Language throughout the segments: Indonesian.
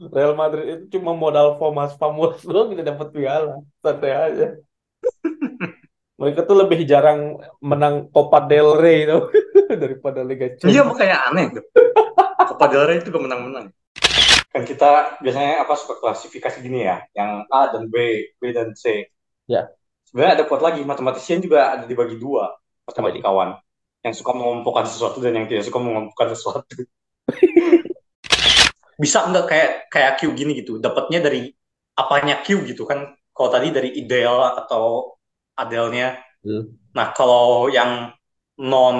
Real Madrid itu cuma modal Famas Famos doang kita dapat piala. Santai aja. Mereka tuh lebih jarang menang Copa del Rey tuh daripada Liga Iya Champions. makanya aneh tuh. Copa del Rey itu gak menang-menang. Kan kita biasanya apa suka klasifikasi gini ya, yang A dan B, B dan C. Ya. Sebenarnya ada kuat lagi, matematisian juga ada dibagi dua, matematikawan. Yang suka mengelompokkan sesuatu dan yang tidak suka mengelompokkan sesuatu. Bisa nggak kayak kayak Q gini gitu, dapatnya dari apanya Q gitu kan? Kalau tadi dari ideal atau adelnya. Hmm. Nah, kalau yang non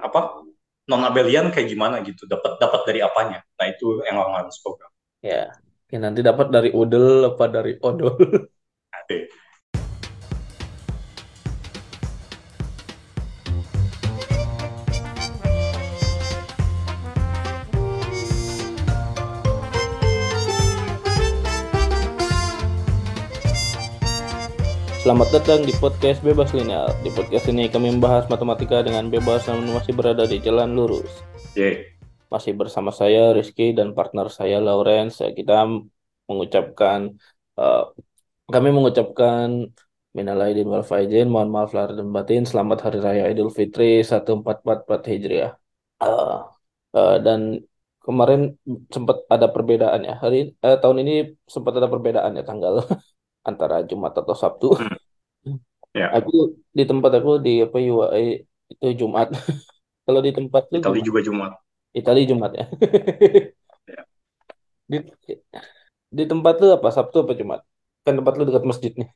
apa non abelian kayak gimana gitu dapat dapat dari apanya nah itu yang orang harus program Ya. Oke, nanti dapat dari udel apa dari odol. Oke. Selamat datang di podcast Bebas Linear. Di podcast ini kami membahas matematika dengan bebas namun masih berada di jalan lurus. Ye. Masih bersama saya Rizky dan partner saya Lawrence. Kita mengucapkan eh, kami mengucapkan minal aidin wal faizin, mohon maaf lahir dan batin. Selamat Hari Raya Idul Fitri 1444 Hijriah. Eh, eh, dan kemarin sempat ada perbedaan ya. Hari eh, tahun ini sempat ada perbedaan ya tanggal antara Jumat atau Sabtu. Hmm. Ya. Aku di tempat aku di apa UAE itu Jumat. Kalau di tempat lu Itali juga Jumat Itali Jumat ya. Ya. Di di tempat lu apa Sabtu apa Jumat? Kan tempat lu dekat masjid nih.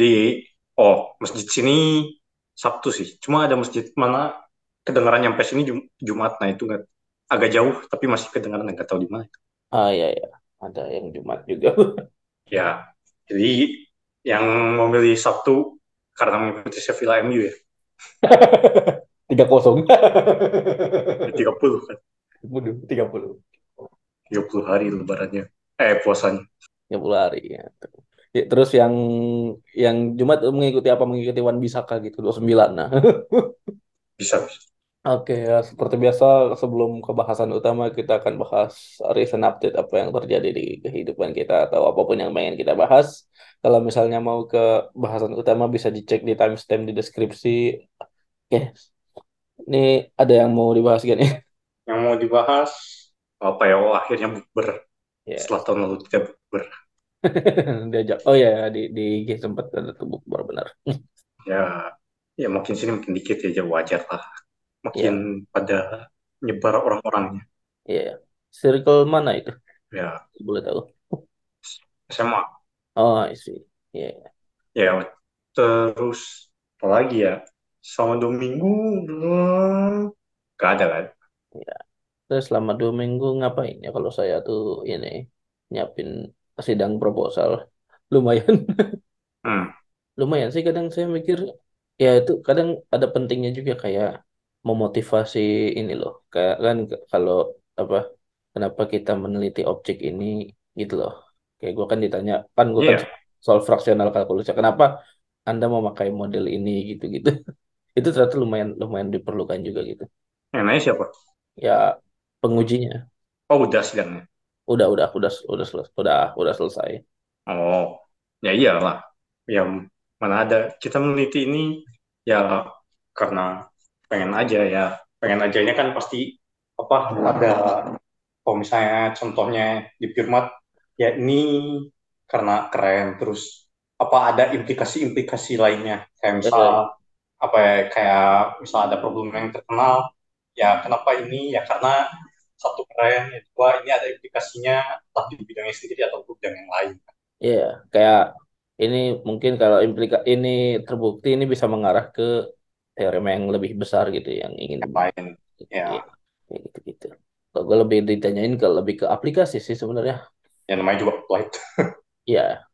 di oh masjid sini Sabtu sih cuma ada masjid mana kedengaran nyampe sini Jum- Jumat nah itu nggak agak jauh tapi masih kedengaran nggak tahu di mana Ah iya ya, ada yang Jumat juga. ya jadi yang memilih Sabtu karena mengikuti Sevilla MU ya Tiga kosong. 30 kan Waduh, tiga puluh. 30 hari lebarannya eh puasanya Tiga puluh hari ya. Ya, Terus yang yang Jumat mengikuti apa? Mengikuti Wan Bisaka gitu 29 nah. bisa bisa Oke, ya, seperti biasa sebelum ke bahasan utama kita akan bahas recent update apa yang terjadi di kehidupan kita atau apa pun yang pengen kita bahas. Kalau misalnya mau ke bahasan utama bisa dicek di timestamp di deskripsi. Oke, ini ada yang mau dibahas gak nih? yang mau dibahas apa ya oh akhirnya bukber Ya, setelah tahun lalu tidak bukber diajak. Oh ya, di di IG sempat ada tuh bukber benar. ya ya makin sini makin dikit ya wajar lah makin pada nyebar orang-orangnya. Iya, circle mana itu? ya. Boleh tahu? SMA Oh, I see. Iya. ya terus apa lagi ya? Sama dua minggu belum. Gak ada kan? Terus selama dua minggu ngapain ya kalau saya tuh ini nyiapin sidang proposal? Lumayan. Hmm. lumayan sih kadang saya mikir ya itu kadang ada pentingnya juga kayak memotivasi ini loh. Kayak kan kalau apa kenapa kita meneliti objek ini gitu loh. Kayak gue kan ditanya kan gue kan Iya. soal fraksional kalkulus kenapa anda memakai model ini gitu gitu itu ternyata lumayan lumayan diperlukan juga gitu. Yang nanya siapa? Ya pengujinya. Oh udah sidangnya udah udah udah udah selesai udah udah selesai. Oh ya iyalah. Ya mana ada. Kita meneliti ini ya karena pengen aja ya. Pengen ajanya kan pasti apa ada kalau misalnya contohnya di Firmat ya ini karena keren terus apa ada implikasi-implikasi lainnya. Kayak misal apa ya, kayak misal ada problem yang terkenal ya kenapa ini? Ya karena satu keren ya dua ini ada implikasinya entah di bidangnya sendiri atau bidang yang lain. Iya, kayak ini mungkin kalau implika ini terbukti ini bisa mengarah ke teorema yang lebih besar gitu yang ingin yang lain ya Iya, kayak gitu-gitu. Kalau gue lebih ditanyain ke lebih ke aplikasi sih sebenarnya. yang namanya juga applied Iya.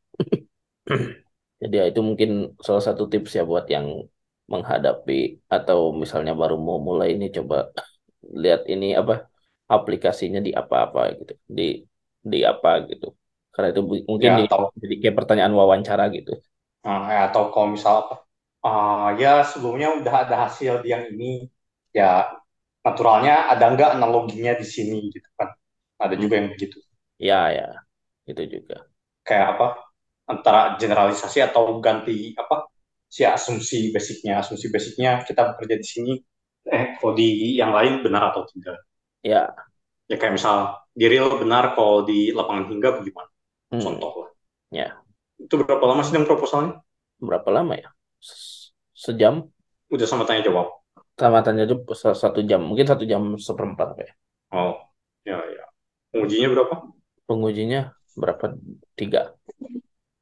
Jadi ya itu mungkin salah satu tips ya buat yang menghadapi atau misalnya baru mau mulai ini coba lihat ini apa aplikasinya di apa-apa gitu. Di di apa gitu. Karena itu mungkin ya di, atau jadi kayak pertanyaan wawancara gitu. eh, ya, atau kalau misal apa ah, ya sebelumnya udah ada hasil yang ini ya naturalnya ada nggak analoginya di sini gitu kan ada juga yang begitu Ya, ya. itu juga. Kayak apa? Antara generalisasi atau ganti apa? Si asumsi basicnya, asumsi basicnya kita bekerja di sini, eh kalau di yang lain benar atau tidak? Ya, Ya kayak misal di real benar kalau di lapangan hingga bagaimana? hmm, Contoh lah. ya Itu berapa lama sidang proposalnya? berapa lama ya? Se- Sejam? Udah sama tanya jawab. Tamatannya itu se- satu jam, mungkin satu jam seperempat apa ya. Oh, ya ya. Ujinya berapa? Pengujinya berapa? Tiga.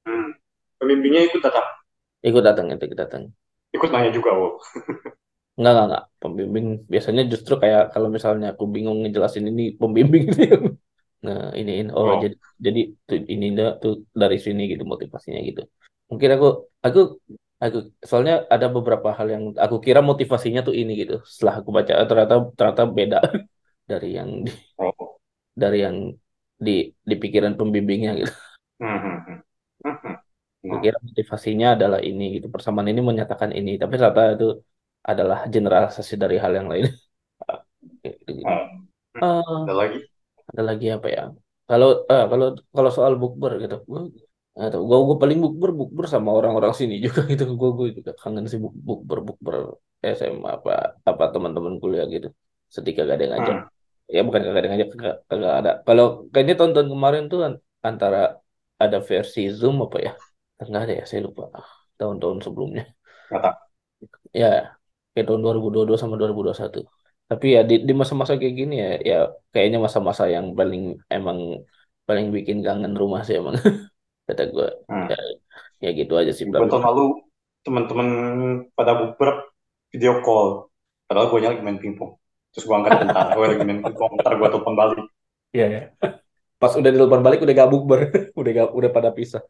Hmm. Pembimbingnya ikut datang. Ikut datang, itu ikut datang. Ikut nanya juga, oh. Enggak, enggak, enggak. Pembimbing biasanya justru kayak kalau misalnya aku bingung ngejelasin ini, pembimbing itu yang nah iniin. Oh, Oh. jadi jadi tuh, ini tuh dari sini gitu motivasinya gitu. Mungkin aku aku aku soalnya ada beberapa hal yang aku kira motivasinya tuh ini gitu. Setelah aku baca ternyata ternyata beda dari yang di, Oh. dari yang di di pikiran pembimbingnya gitu. Hmm, hmm, hmm. Aku Nah, kira motivasinya adalah ini gitu. Persamaan ini menyatakan ini, tapi ternyata itu adalah generalisasi dari hal yang lain. Gitu. Eh, Ada lagi? ada lagi apa ya? Kalau eh, kalau kalau soal bukber gitu, atau gue gue paling bukber bukber sama orang-orang sini juga gitu. Gue gue juga kangen sih buk- bukber bukber SMA apa apa teman-teman kuliah gitu. Sedih kagak ada yang ngajak. Hmm. Ya bukan kagak ada yang ngajak, kagak, ada. Kalau kayaknya tahun-tahun kemarin tuh an- antara ada versi Zoom apa ya? Enggak ada ya, saya lupa. Ah, Tahun-tahun sebelumnya. Tahu. Ya, kayak tahun 2022 sama 2021. Tapi ya di, di masa-masa kayak gini ya, ya kayaknya masa-masa yang paling emang paling bikin kangen rumah sih emang. Kata gue, Hmm. ya, ya gitu aja sih Gue tahun lalu teman-teman pada bukber video call. Padahal gue lagi main pingpong. Terus gue angkat bentar, gue lagi main pingpong, ntar gue telepon balik. Iya ya. Pas udah ditelepon balik udah gak bukber, udah gak, udah pada pisah.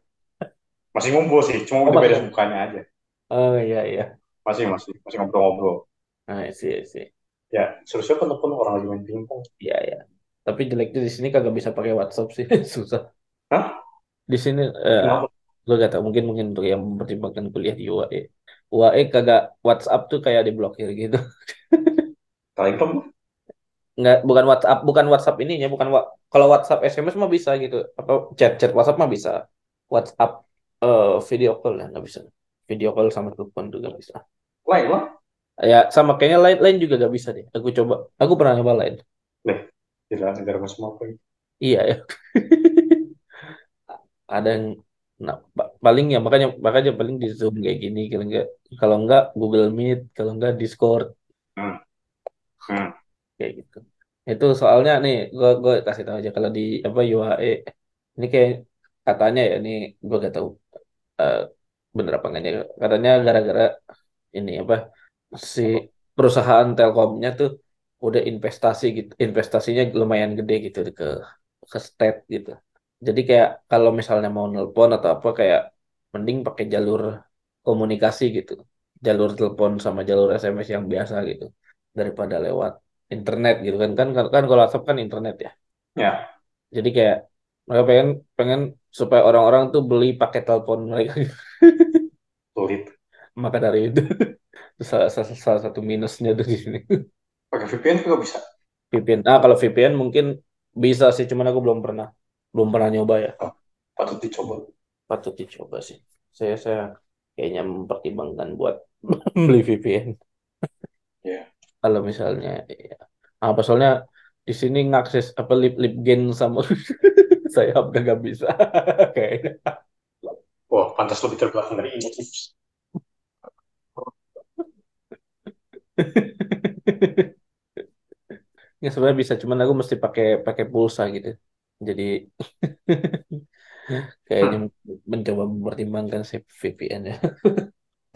Masih ngumpul sih, cuma Oh udah beda mukanya aja. Oh iya iya. Masih, masih, masih ngobrol-ngobrol. Nah, sih sih. Ya, seharusnya kan telepon orang lagi main pingpong. Iya ya. Tapi jeleknya di sini kagak bisa pakai WhatsApp sih, susah. Hah? Di sini eh, gue gak tau mungkin mungkin untuk yang mempertimbangkan kuliah di UAE. UAE kagak WhatsApp tuh kayak diblokir gitu. Telegram? nggak bukan WhatsApp bukan WhatsApp ininya bukan wa- kalau WhatsApp SMS mah bisa gitu. Apa chat chat WhatsApp mah bisa. WhatsApp eh, video call ya nggak bisa. Video call sama telepon juga nggak bisa. Lain lah. ya sama kayaknya lain lain juga nggak bisa deh. Aku coba aku pernah nyoba lain. Deh, gila negara masuk apa iya ya ada yang nah pa- paling ya makanya makanya paling di Zoom kayak gini kalau enggak kalau enggak Google Meet kalau enggak Discord. Hmm. Hmm. kayak gitu. Itu soalnya nih gue gue kasih tahu aja kalau di apa UAE ini kayak katanya ya ini gue gak tahu eh, bener apa enggaknya katanya gara-gara ini apa si perusahaan Telkomnya tuh udah investasi gitu investasinya lumayan gede gitu ke ke state gitu jadi kayak kalau misalnya mau nelpon atau apa kayak mending pakai jalur komunikasi gitu. Jalur telepon sama jalur SMS yang biasa gitu daripada lewat internet gitu kan. Kan kan kan kalau WhatsApp kan internet ya. Ya, jadi kayak mereka pengen pengen supaya orang-orang tuh beli paket telepon mereka sulit. maka dari itu salah, salah, salah satu minusnya tuh di sini. Pakai VPN juga bisa. VPN ah kalau VPN mungkin bisa sih cuman aku belum pernah belum pernah nyoba ya Oh, patut dicoba. patut dicoba sih saya saya kayaknya mempertimbangkan buat beli VPN Ya. kalau misalnya ya. apa soalnya di sini ngakses apa lip lip gain sama saya udah nggak bisa kayaknya Wah, pantas lebih terbelakang dari ini. ya sebenarnya bisa cuman aku mesti pakai pakai pulsa gitu jadi kayaknya Hmm. mencoba mempertimbangkan si VPN ya.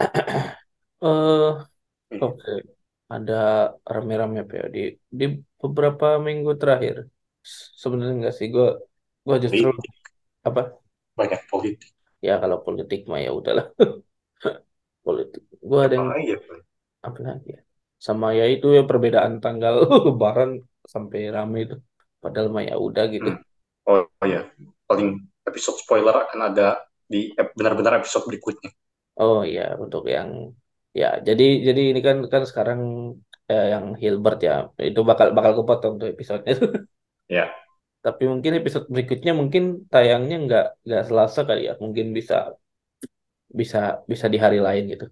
Eh oke. Ada rame-rame ya. Di di beberapa minggu terakhir. Sebenarnya enggak sih. Gue gue justru Politik. apa? Banyak politik. ya kalau politik mah ya udahlah. Politik. Gue ada yang ya? apa lagi ya? Sama ya itu ya perbedaan tanggal Lebaran sampai rame itu. Padahal mah ya udah gitu. Hmm. Oh, ya, paling episode spoiler akan ada di benar-benar episode berikutnya. oh ya untuk yang ya jadi jadi ini kan kan sekarang eh, yang Hilbert ya itu bakal bakal kepotong tuh episodenya Ya, Tapi mungkin episode berikutnya mungkin tayangnya nggak nggak Selasa kali ya. Mungkin bisa bisa bisa di hari lain gitu.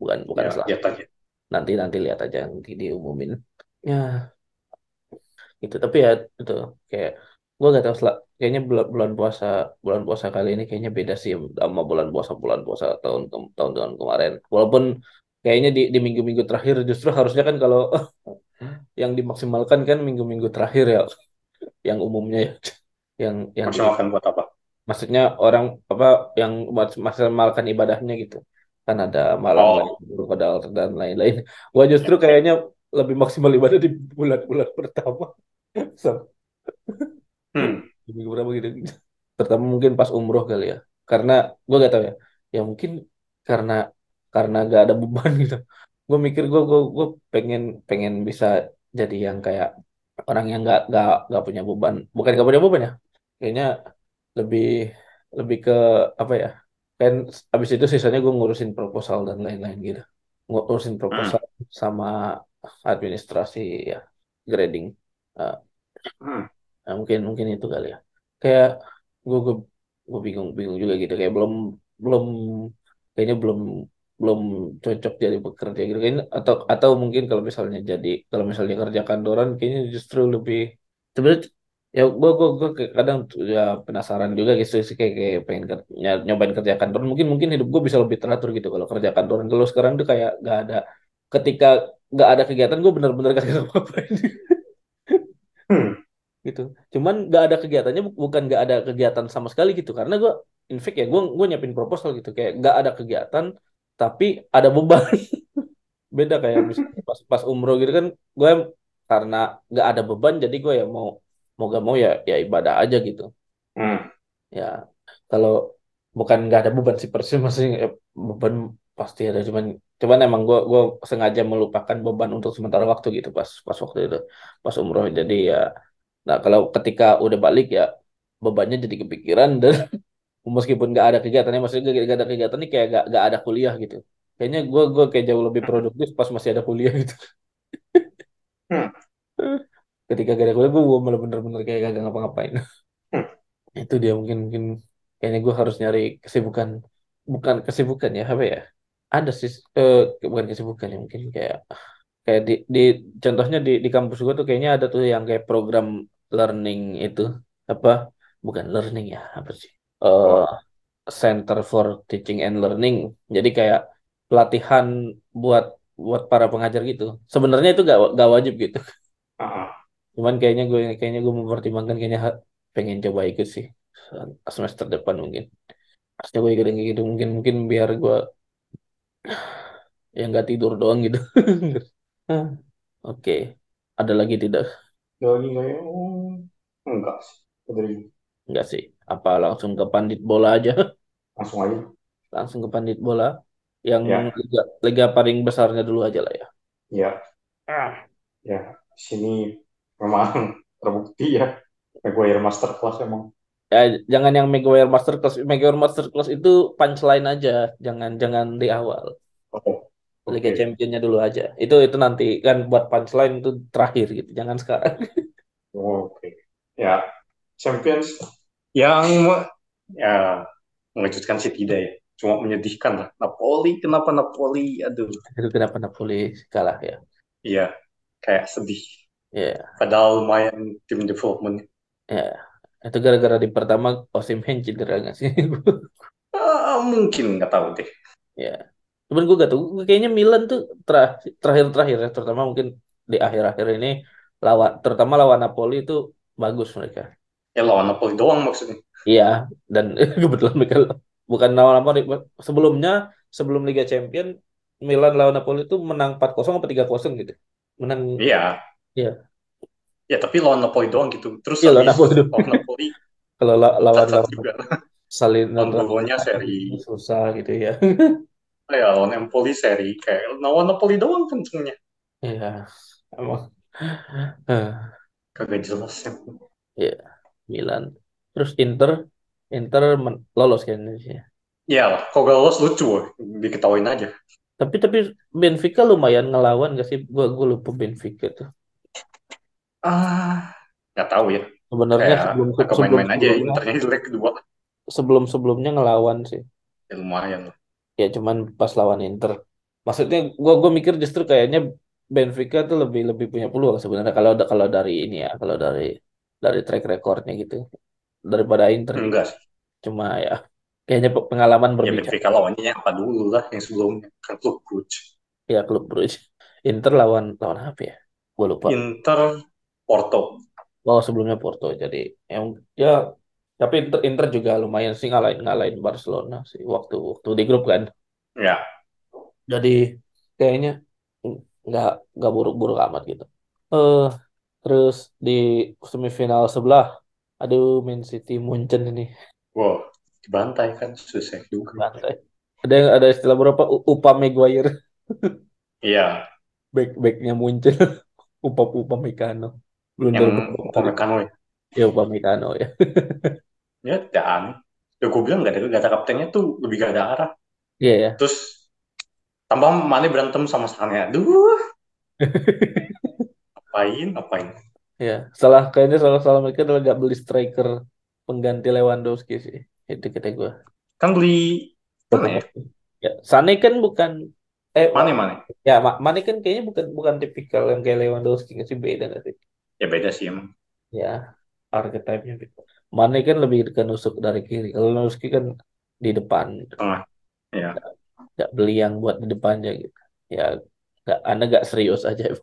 Bukan bukan Ya, Selasa. lihat aja. Nanti nanti lihat aja nanti diumumin. Ya itu tapi ya itu kayak gue gak tahu sel- kayaknya bulan, bulan puasa bulan puasa kali ini kayaknya beda sih sama bulan puasa bulan puasa tahun ke- tahun tahun kemarin. Walaupun kayaknya di di minggu-minggu terakhir justru harusnya kan kalau yang dimaksimalkan kan minggu-minggu terakhir ya yang umumnya ya. Yang yang di Maksimalkan buat apa? maksudnya orang apa yang maksimalkan ibadahnya gitu. Kan ada malam Oh, kodal dan lain-lain. Gua justru kayaknya lebih maksimal ibadah di bulan-bulan pertama. Sama hmm, minggu berapa gitu. Pertama mungkin pas umroh kali ya. Karena gua gak tahu ya. Ya mungkin karena karena gak ada beban gitu. Gue mikir gue gue gue pengen pengen bisa jadi yang kayak orang yang nggak nggak nggak punya beban. Bukan nggak punya beban ya. Kayaknya lebih lebih ke apa ya? Kan abis itu sisanya gue ngurusin proposal dan lain-lain gitu. Ngurusin hmm, proposal sama administrasi ya grading. Eh, hmm, nah, mungkin mungkin itu kali ya. Kayak gue gue gue bingung bingung juga gitu. Kayak belum belum kayaknya belum belum cocok jadi pekerja gitu. Kayaknya atau atau mungkin kalau misalnya jadi kalau misalnya kerja kantoran kayaknya justru lebih sebenarnya ya gue gue gue kadang ya penasaran juga gitu sih. Kayak, kayak pengen ker- ny- nyobain kerja kantoran. Mungkin mungkin hidup gue bisa lebih teratur gitu kalau kerja kantoran. Kalau sekarang tuh kayak gak ada ketika gak ada kegiatan gue bener-bener gak ngapain. hmm, gitu. Cuman gak ada kegiatannya bu- bukan gak ada kegiatan sama sekali gitu. Karena gue in fact ya gue gue nyiapin proposal gitu. Kayak gak ada kegiatan tapi ada beban. Beda kayak misalnya pas pas umroh gitu kan gue karena gak ada beban jadi gue ya mau mau gak mau ya ya ibadah aja gitu. Hmm, ya kalau bukan nggak ada beban sih persis maksudnya ya, beban pasti ada. Cuman cuman emang gue gue sengaja melupakan beban untuk sementara waktu gitu pas pas waktu itu pas umroh. Jadi ya Nah, kalau ketika udah balik ya bebannya jadi kepikiran dan meskipun nggak ada kegiatannya, maksudnya nggak ada kegiatan nih kayak nggak nggak ada kuliah gitu. Kayaknya gue gue kayak jauh lebih produktif pas masih ada kuliah gitu. hmm, Ketika gak ada kuliah gue malah bener-bener kayak gak ngapa-ngapain. hmm, Itu dia mungkin mungkin kayaknya gue harus nyari kesibukan bukan kesibukan ya apa ya? Ada sih eh, bukan kesibukan ya mungkin kayak kayak di, di contohnya di di kampus gue tuh kayaknya ada tuh yang kayak program learning itu apa bukan learning ya apa sih? Apa? Center for Teaching and Learning. Jadi kayak pelatihan buat buat para pengajar gitu. Sebenarnya itu gak gak wajib gitu. Cuman kayaknya gue kayaknya gue mempertimbangkan kayaknya pengen coba ikut sih semester depan mungkin. Harusnya gue ikut yang gitu mungkin mungkin biar gue ya nggak tidur doang gitu. Oke, Ada lagi tidak? Lagi kayak, oh, enggak sih. Udah Enggak sih. Apa langsung ke pandit bola aja? langsung aja. Langsung ke pandit bola. Yang Ya, liga, liga paling besarnya dulu aja lah ya. ya, Ah. ya. Sini memang terbukti ya. Maguire Masterclass emang. Ya, jangan yang Maguire Masterclass. Maguire Masterclass itu punchline aja. Jangan jangan di awal. Liga oke. Championnya dulu aja. Itu itu nanti kan buat punchline itu terakhir gitu. Jangan sekarang. Oh, Oke. Ya, Champions yang ya mengejutkan sih tidak ya. Cuma menyedihkan lah. Napoli, kenapa Napoli? Aduh, Itu kenapa Napoli kalah ya? iya, kayak sedih. Ya, Padahal lumayan tim development. ya. Itu gara-gara di pertama Osimhen cedera nggak sih? Ah, mungkin nggak tahu deh. Ya. Cuman gue gak tahu, kayaknya Milan tuh tera- terakhir-terakhir ya, terutama mungkin di akhir-akhir ini lawan, terutama lawan Napoli itu bagus mereka. Ya lawan Napoli doang maksudnya. Iya, dan kebetulan mereka bukan lawan Napoli, sebelumnya sebelum Liga Champion Milan lawan Napoli itu menang 4-0 atau 3-0 gitu. Menang, Iya, ya, ya tapi lawan Napoli doang gitu. Terus iya lawan Napoli lawan Napoli Kalau la- lawan lawan Lawan Bolonya seri, susah gitu ya. ya lawan Empoli seri. Kayak lawan Napoli doang kencengnya. Iya, emang. Eh, Kagak jelas ya. Ya, Milan. Terus Inter, Inter men- lolos kan Indonesia. Ya, kalau gak lolos lucu, diketawain aja. Tapi tapi Benfica lumayan ngelawan gak sih? Gua gua lupa Benfica tuh. Ah, nggak tahu ya. Sebenarnya Kayak sebelum sebelum main-main aja sebelumnya Internya leg kedua. sebelum sebelumnya ngelawan sih. Ya, lumayan lah. Ya cuman pas lawan Inter. Maksudnya gua gua mikir justru kayaknya Benfica tuh lebih lebih punya peluang sebenarnya kalau kalau dari ini ya, kalau dari dari track recordnya gitu daripada Inter. Enggak sih. Cuma ya kayaknya pe- pengalaman Ya berbicara. Benfica lawannya apa dulu lah yang sebelumnya. Kan klub Brugge. Ya klub Brugge. Inter lawan lawan apa ya? Gua lupa. Inter Porto. Oh sebelumnya Porto. Jadi yang ya tapi Inter, Inter juga lumayan sih ngalahin ngalahin Barcelona sih waktu waktu di grup kan. Ya. Jadi kayaknya nggak nggak buruk-buruk amat gitu. Eh terus di semifinal sebelah, aduh Man City Munchen ini Wow. Dibantai kan susah juga. bantai. Ada yang ada istilah berapa? Upa Maguire, Iya. back backnya Munchen, Upa Upa Mekano. Blunder Yang. Upamecano ya. Ya Upa Mekano ya. Ya, aneh. Ya gue bilang gak ada, gak ada kaptennya tuh lebih gak ada arah. Iya ya. Terus tambah Mane berantem sama Sané. Aduh, apain, apain. Ya, salah kayaknya salah salah mereka adalah gak beli striker pengganti Lewandowski sih. Itu kata gue. Kan beli mana ya? Ya, Sane kan bukan eh Mane, Mane. ya Ma- Mane kan kayaknya bukan bukan tipikal yang kayak Lewandowski sih beda nggak sih? Ya beda sih emang. Ya, archetype-nya beda. Mane kan lebih ke nusuk dari kiri. Kalau Lewandowski kan di depan. Tengah. Ya. Nggak beli yang buat di depannya gitu. Ya, nggak Anda nggak serius aja.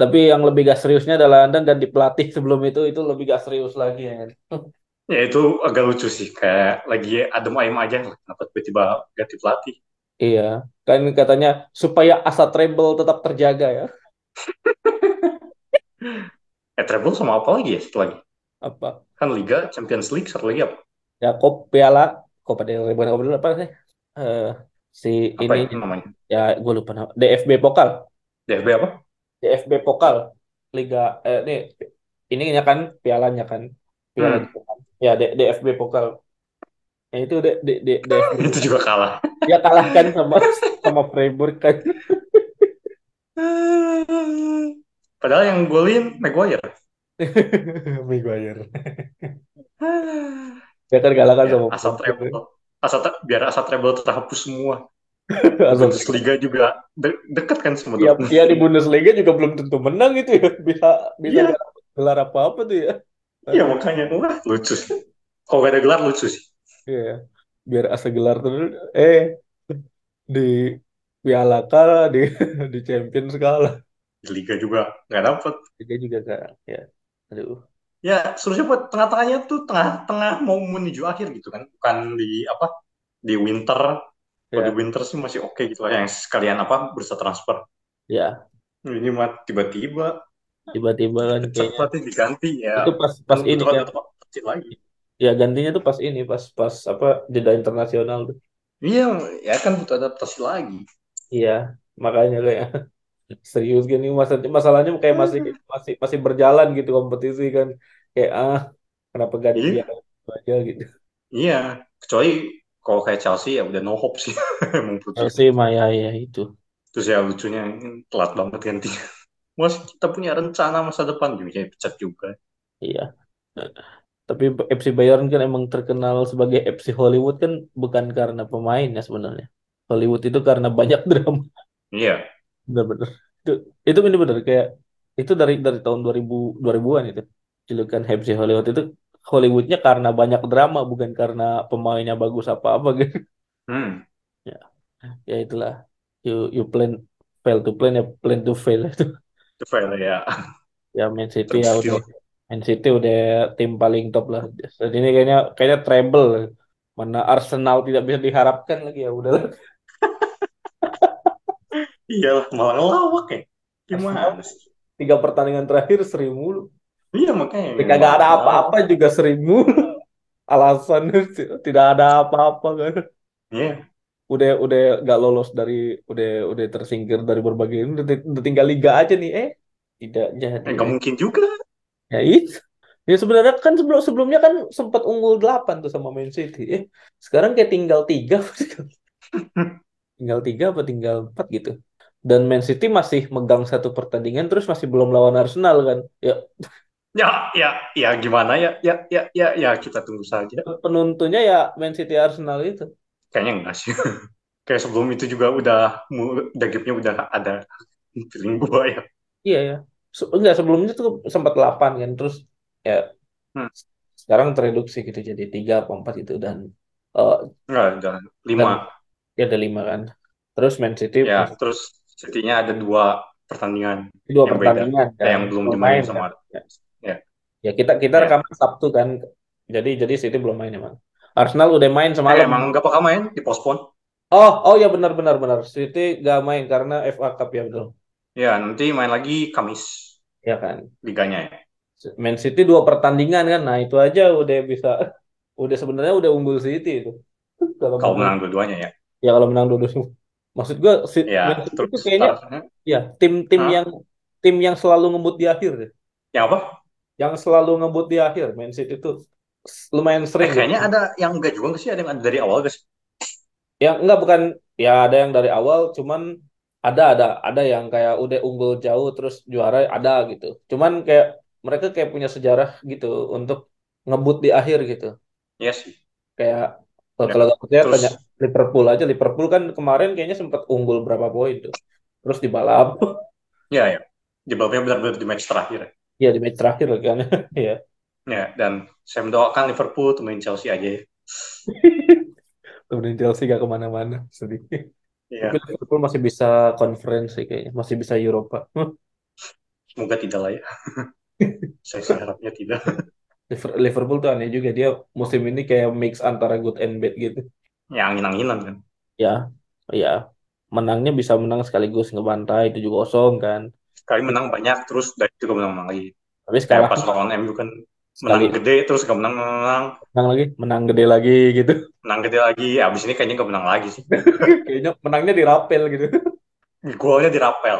Tapi yang lebih gak seriusnya adalah Anda ganti pelatih sebelum itu itu lebih gak serius lagi ya kan. Ya itu agak lucu sih. Kayak lagi adem ayem aja. Kenapa tiba-tiba ganti pelatih? Iya, kan katanya supaya asa treble tetap terjaga ya. Eh, treble sama apa lagi ya setelah lagi? Apa? Kan Liga, Champions League, satu lagi apa? Ya kop piala, Copa del Rey bukan Copa del apa sih? Eh, si Apa ini ya namanya? ya gue lupa nama. DFB Pokal, DFB apa? DFB Pokal, Liga eh ini ininya kan pialanya kan, piala Hmm. kan. Ya D- DFB Pokal. Ya itu D, D, D, DFB Itu juga kalah. dia kalahkan sama sama Freiburg kan. Padahal yang golin Maguire. Maguire. Dia kan kalahkan Ya, sama asal treble. Asal biar asal treble terhapus semua. Asal Bundesliga juga de- dekat kan sama Ya, Dortmund. ya di Bundesliga juga belum tentu menang itu ya. Bisa bisa Iya. nggak gelar apa-apa tuh ya. Iya makanya wah lucu. Kalau gak ada gelar lucu sih. Iya. Biar asa gelar terus eh di Piala kalah di di Champions kalah. Di Liga juga nggak dapet. Dia juga kan ya. Aduh. Ya seharusnya buat tengah-tengahnya tuh tengah-tengah mau menuju akhir gitu kan. Bukan di apa di winter. Kalau Ya. di winter sih masih oke gitu lah. Yang sekalian apa bursa transfer. Ya, Ini mah tiba-tiba tiba-tiba kan kayaknya diganti ya. itu pas pas ini kan. kecil lagi. Ya gantinya tuh pas ini pas pas apa jeda internasional tuh. Iya, ya kan butuh adaptasi lagi. Iya, makanya kayak serius gini masa masalahnya kayak masih masih masih berjalan gitu kompetisi kan. Kayak ah kenapa gak Iya. dibiarin aja gitu. Iya, kecuali kalau kayak Chelsea ya udah no hope sih. Emang putus. Chelsea Maya ya itu. Terus ya lucunya telat banget gantinya. Mas kita punya rencana masa depan juga pecat juga. Iya. Tapi FC Bayern kan emang terkenal sebagai FC Hollywood kan bukan karena pemainnya sebenarnya. Hollywood itu karena banyak drama. Iya, Bener-bener. Itu itu bener-bener kayak itu dari dari tahun 2000 2000-an itu. Julukan FC Hollywood itu Hollywoodnya karena banyak drama bukan karena pemainnya bagus apa-apa gitu. hmm, Ya itulah. You you plan fail to plan ya plan to fail itu. itu fair ya. Ya Man City ya udah Man City udah tim paling top lah. Dan ini kayaknya kayaknya treble. Mana Arsenal tidak bisa diharapkan lagi ya udahlah. Iyalah malah ngelawak ya. Gimana Arsenal sih? tiga pertandingan terakhir seri mulu. Iya makanya. Ketika gak ada apa-apa juga seri mulu. Alasan tidak ada apa-apa kan. Iya, Udah udah gak lolos dari udah udah tersingkir dari berbagai udah, udah tinggal liga aja nih eh tidak jadi. eh, nggak mungkin juga. Ya itu. Ya sebenarnya kan sebelum sebelumnya kan sempat unggul 8 tuh sama Man City. Eh, sekarang kayak tinggal 3. tinggal 3 apa tinggal 4 gitu. Dan Man City masih megang satu pertandingan terus masih belum lawan Arsenal kan. Ya Ya, ya, ya gimana ya? Ya, ya, ya, ya kita tunggu saja. Penuntunya ya Man City Arsenal itu. Kayaknya enggak sih. Kayak sebelum itu juga udah udah game-nya udah ada feeling gua ya. Iya ya. Se enggak sebelumnya tuh sempat 8 kan terus ya Hmm. sekarang tereduksi gitu jadi tiga atau empat itu dan uh, Enggak, udah lima. ya ada lima kan. Terus Man City Ya, terus City-nya ada dua pertandingan dua yang beda. pertandingan Eh, kan yang belum dimainin main sama. kan. Ya, Ya, ya kita kita ya. rekaman Sabtu kan. Jadi jadi City belum main emang. Arsenal udah main Eh, semalam. emang nggak bakal main, dipospon. Oh, oh ya benar benar benar. City gak main karena FA Cup ya betul. Ya, nanti main lagi Kamis Ya kan. liganya ya. Man City dua pertandingan kan. Nah, itu aja udah bisa udah sebenarnya udah unggul City itu. Kalau Kalau menang dua-duanya ya. ya kalau menang dua-dua. Maksud gua si- Ya, Man City itu kayaknya ya tim-tim yang tim yang selalu ngebut di akhir deh. yang apa? Yang selalu ngebut di akhir Man City itu lumayan Eh, sering kayaknya gitu. ada yang enggak juga sih? Ada yang dari awal guys. Yang enggak bukan ya ada yang dari awal cuman ada ada ada yang kayak udah unggul jauh terus juara ada gitu. Cuman kayak mereka kayak punya sejarah gitu untuk ngebut di akhir gitu. Iya sih. Kayak kalau Ya. kalau nggak percaya Terus tanya Liverpool aja. Liverpool kan kemarin kayaknya sempat unggul berapa poin tuh. Terus dibalap. ya ya. Di babnya benar-benar di match terakhir. ya. Ya di match terakhir kan. ya. Ya, dan saya mendoakan Liverpool temuin Chelsea aja ya. Kemudian Chelsea gak ke mana-mana. Sedih. Iya, Tapi Liverpool masih bisa conference sih kayaknya. Masih bisa Eropa. semoga tidak lah ya. saya harapnya tidak. Liver- Liverpool tuh aneh juga. Dia musim ini kayak mix antara good and bad gitu. Ya angin-anginan kan. Ya. Ya. Menangnya bisa menang sekaligus ngebantai 7-0 kan. Sekali menang banyak, terus dari itu menang-menang lagi. Tapi sekarang pas lawan MU kan sekali menang gede, terus gak menang, menang, menang lagi. Menang gede lagi gitu. menang gede lagi. Abis ini kayaknya gak menang lagi sih. Kayaknya menangnya dirapel gitu. Golnya dirapel.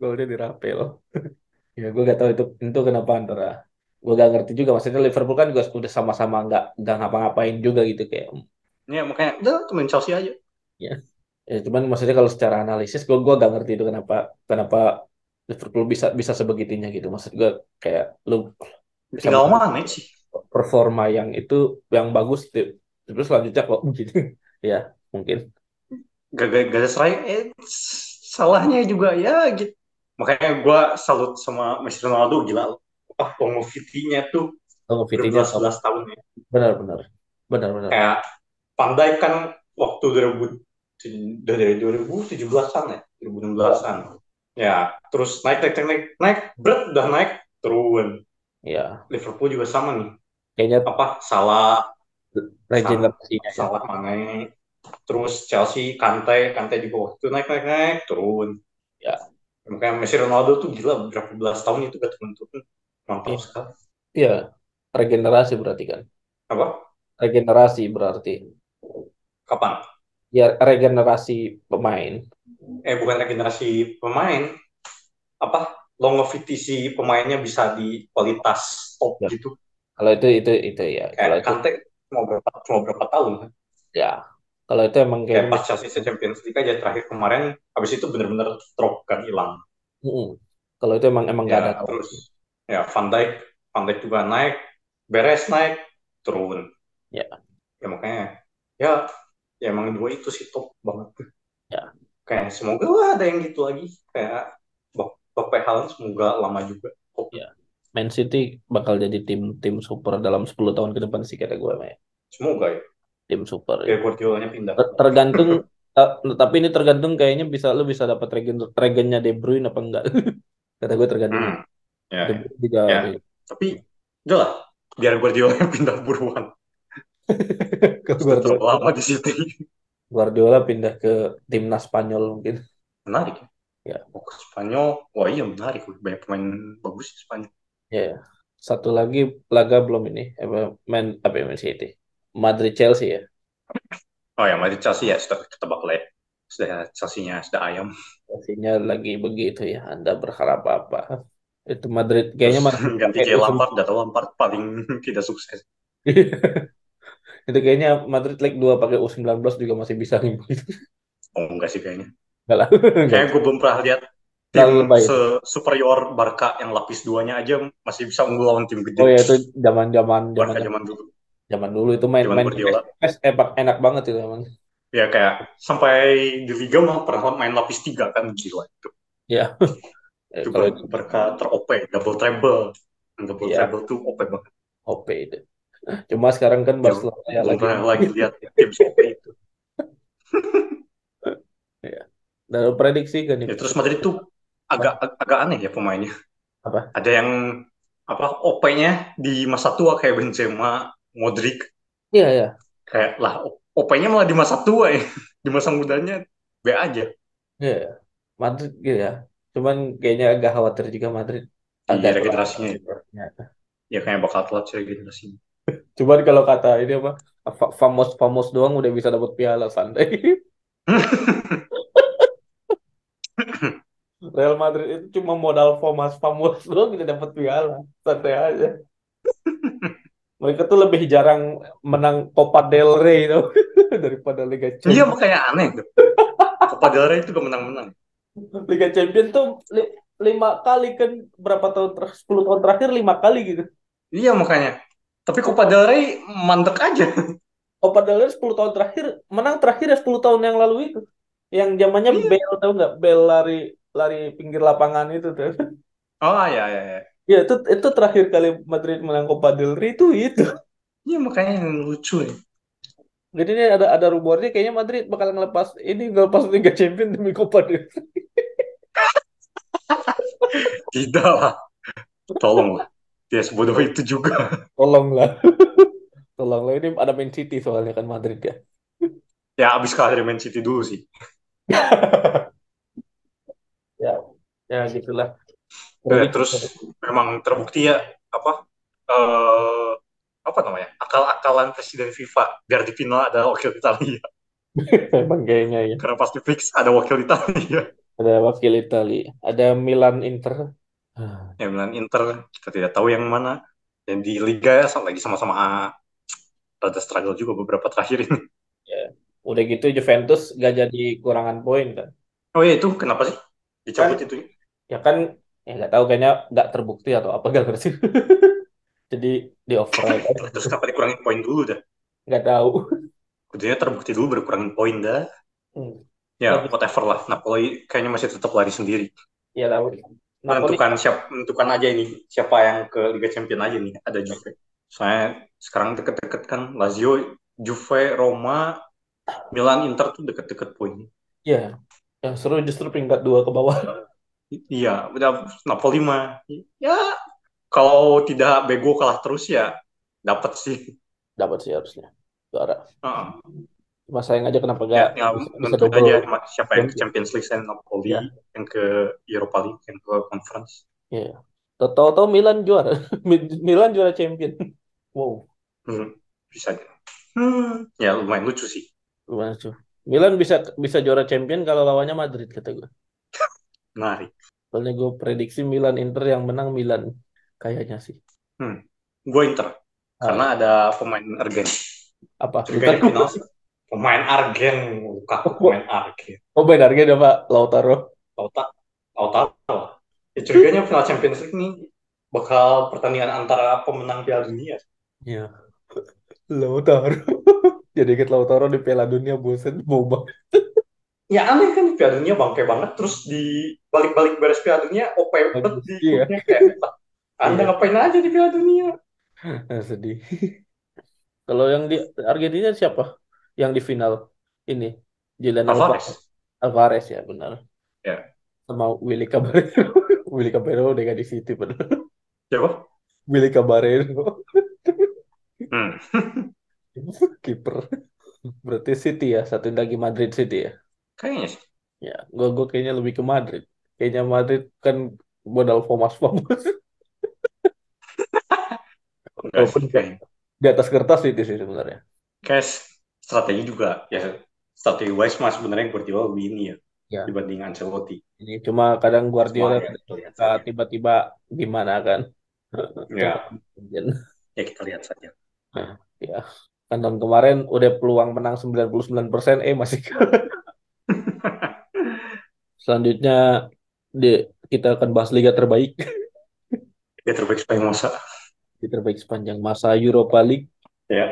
Golnya dirapel. ya gue gak tahu itu itu kenapa antara gue gak ngerti juga maksudnya Liverpool kan juga udah sama-sama nggak nggak ngapa-ngapain juga gitu kayak Ya makanya, udah temuin Chelsea aja. ya ya cuman maksudnya kalau secara analisis gue gue gak ngerti itu kenapa kenapa Liverpool bisa bisa sebegitunya gitu maksud gue kayak lu Tinggal mana sih? performa yang itu yang bagus terus selanjutnya kok gitu ya mungkin Gak, gak, serai, eh, salahnya juga ya gitu. Makanya gue salut sama Messi Ronaldo, gila. Ah, longevity-nya tuh oh Vitinha berbelas-belas tahun ya. benar-benar benar-benar Kayak Van Dijk kan waktu 2000 dari 2017-an ya, 2016-an. Ya, terus naik naik naik naik, naik berat udah naik turun. ya Liverpool juga sama nih. kayaknya Apa salah regenerasinya ya. salah Mane. Terus Chelsea Kante, Kante juga waktu itu naik naik naik turun. Ya. Makanya Messi Ronaldo tuh gila berapa belas tahun itu gak turun-turun. Mantap Iya. sekali. Iya, regenerasi berarti kan. Apa? Regenerasi berarti. Kapan? Ya, regenerasi pemain. Eh bukan regenerasi pemain. Apa? Longevity si pemainnya bisa di kualitas top Ya. gitu. Kalau itu itu itu ya. Kalau Kayak itu Kante cuma berapa cuma berapa tahun kan? ya. Kalau itu emang Kayak kayak pas Chelsea Champions League aja terakhir kemarin, habis itu bener-bener drop kan hilang. Mm-mm. Kalau itu emang emang gak ada Ya terus ya Van Dijk, Van Dijk juga naik, Beres naik, turun. Ya. Ya makanya ya ya emang dua itu sih top banget. Ya. Kayak semoga lah ada yang gitu lagi kayak Bap- Bapak Haaland semoga lama juga. Top. Ya. Man City bakal jadi tim tim super dalam 10 tahun ke depan sih kata gue Maya. Semoga ya. Tim super. Kayak Guardiolanya pindah. Ter- Tergantung ta- tapi ini tergantung kayaknya bisa lu bisa dapat regen regennya De Bruyne apa enggak. kata gue tergantung. Hmm. Ya, juga Ya. tapi udah lah biar Guardiola yang pindah buruan. Kalau Sudah terlalu Guardiola, lama di City. Guardiola pindah ke timnas Spanyol mungkin. Menarik ya. Ya. Oh, ke Spanyol, wah iya menarik. Banyak pemain bagus di Spanyol. Ya, satu lagi laga belum ini, Man apa ya, Man City, Madrid Chelsea ya. Oh ya, Madrid Chelsea ya sudah ketebak lah ya. Sudah Chelsea-nya sudah ayam. Chelsea-nya lagi begitu ya. Anda berharap apa? Itu Madrid kayaknya Madrid ganti U19 Lampard, udah tahu Lampard paling tidak sukses. itu kayaknya Madrid leg 2 pakai U19 juga masih bisa gitu. Oh enggak sih kayaknya. Enggak lah. Kayaknya gue belum pernah lihat tim se superior Barca yang lapis duanya aja masih bisa unggul lawan tim gede. Oh ya itu zaman-zaman Barca zaman zaman dulu. zaman dulu itu main Zaman main. PES enak, enak banget itu emang. Ya kayak sampai di Liga mah pernah main lapis tiga kan gila itu. Ya. Eh, Itu kalau Bar- Barca ter-OP, double treble. Double Iya. treble tuh OP banget. OP itu. Cuma sekarang kan Ya, Barcelona ya belum lagi lagi lihat tim OP itu. dan prediksi kan Ya, terus Madrid tuh agak ag- agak aneh ya pemainnya. Apa? Ada yang apa OP-nya di masa tua kayak Benzema, Modric, Iya ya. kayak lah OP-nya malah di masa tua ya. Di masa mudanya B aja. Iya. Madrid gitu ya. Cuman kayaknya agak khawatir juga Madrid Iya, agak regenerasinya ya. Ya kayak bakal telat sih generasi. Cuman kalau kata ini apa fa- famos famos doang udah bisa dapat piala santai. Real Madrid itu cuma modal famos famos doang kita dapat piala santai aja. Mereka tuh lebih jarang menang Copa del Rey itu daripada Liga Iya Champions. makanya aneh tuh. Copa del Rey itu gak menang-menang. Liga Champions tuh li- lima kali kan berapa tahun terakhir 10 tahun terakhir lima kali gitu. Iya makanya. Tapi Copa del Rey mandek aja. Copa del Rey 10 tahun terakhir menang terakhir ya 10 tahun yang lalu itu. Yang zamannya Iya. Bale tahu nggak? Bale lari lari pinggir lapangan itu tuh. Oh iya iya. iya. Ya itu itu terakhir kali Madrid menang Copa del Rey itu itu. Iya makanya yang lucu ya. Jadi ini ada ada rumornya kayaknya Madrid bakal ngelepas ini ngelepas Liga Champions demi Copa del Rey. Tidak lah. Tolong lah. Dia sebodoh itu juga. Tolonglah. Tolonglah ini ada Man City soalnya kan Madrid ya. Ya abis kalah dari Man City dulu sih. Ya, ya gitulah. Ya, terus memang terbukti ya apa eh apa namanya akal-akalan presiden FIFA biar di final ada wakil Italia Emang kayaknya ya. karena pasti fix ada wakil Italia Ada wakil Italia, ada Milan Inter. Ah, yang Milan Inter kita tidak tahu yang mana. Dan di Liga ya lagi sama-sama rada struggle juga beberapa terakhir ini. Udah gitu Juventus gak jadi kurangan poin kan. oh iya itu kenapa sih? Dicabut Kan- itu Ya kan, ya nggak tahu kayaknya nggak terbukti atau apa gak ngerti. Jadi di override terus kenapa dikurangin poin dulu dah? Nggak tahu. kudunya terbukti dulu berkurangin poin dah. Hmm. Ya Tapi- whatever lah Napoli kayaknya masih tetap lari sendiri Ya. Napoli menentukan siapa menentukan aja ini siapa yang ke Liga Champions aja nih ada Juve soalnya sekarang deket-deket kan Lazio Juve Roma Milan Inter tuh deket-deket poin ya yang seru justru peringkat dua ke bawah. Iya udah Napoli mah ya kalau tidak bego kalah terus ya dapat sih Dapat sih harusnya. Juara. Heeh. Cuma sayang aja kenapa ya, gak ya bisa, bisa double. aja ma- siapa yang ke Champion. Champions League selain Napoli Ya. yang ke Europa League yang ke Conference Iya. Tahu-tahu Milan juara. Milan juara champion. Wow. hmm, bisa aja hmm, ya lumayan lucu sih Lumayan tuh. Milan bisa bisa juara champion kalau lawannya Madrid kata gue. menarik Soalnya gue prediksi Milan Inter yang menang Milan. Kayaknya sih. gue Inter Ah, karena ada pemain Argen apa? Lukaku. final. Pemain Argen, Lukaku pemain Argen. Oh main harga ada Pak Lautaro. Lautaro, Lautaro. Ya curiganya final Champions League nih bakal pertandingan antara pemenang Piala Dunia. Iya. Lautaro. Jadi inget Lautaro di Piala Dunia bosen mau banget. Ya aneh kan Piala Dunia bangke banget terus di balik-balik beres Piala Dunia OP banget di Iya. kayak "Lah, Anda Iya. ngapain aja di Piala Dunia? Nah, sedih. Kalau yang di Argentina siapa? Yang di final ini Julian Alvarez. Alvarez ya benar. Ya. Sama Willy Caballero. Willy Caballero udah gak di City benar. Siapa? Willy Caballero Hmm. kiper. Berarti City ya, satu lagi Madrid City ya. Kayaknya sih. Ya, gua gua kayaknya lebih ke Madrid. Kayaknya Madrid kan modal Thomas Famos sih, Walaupun di atas kertas City sih sebenarnya. Kayak strategi juga ya strategi wise mah sebenarnya Guardiola lebih ini ya, Ya. dibanding Ancelotti. Ini cuma kadang Guardiola ya, tiba-tiba gimana kan. Ya. Ya kita lihat saja. Ya, kan tahun kemarin udah peluang menang 99% eh masih. Selanjutnya di, kita akan bahas liga terbaik. Ya terbaik sepanjang masa. Liga terbaik sepanjang masa Europa League. Ya.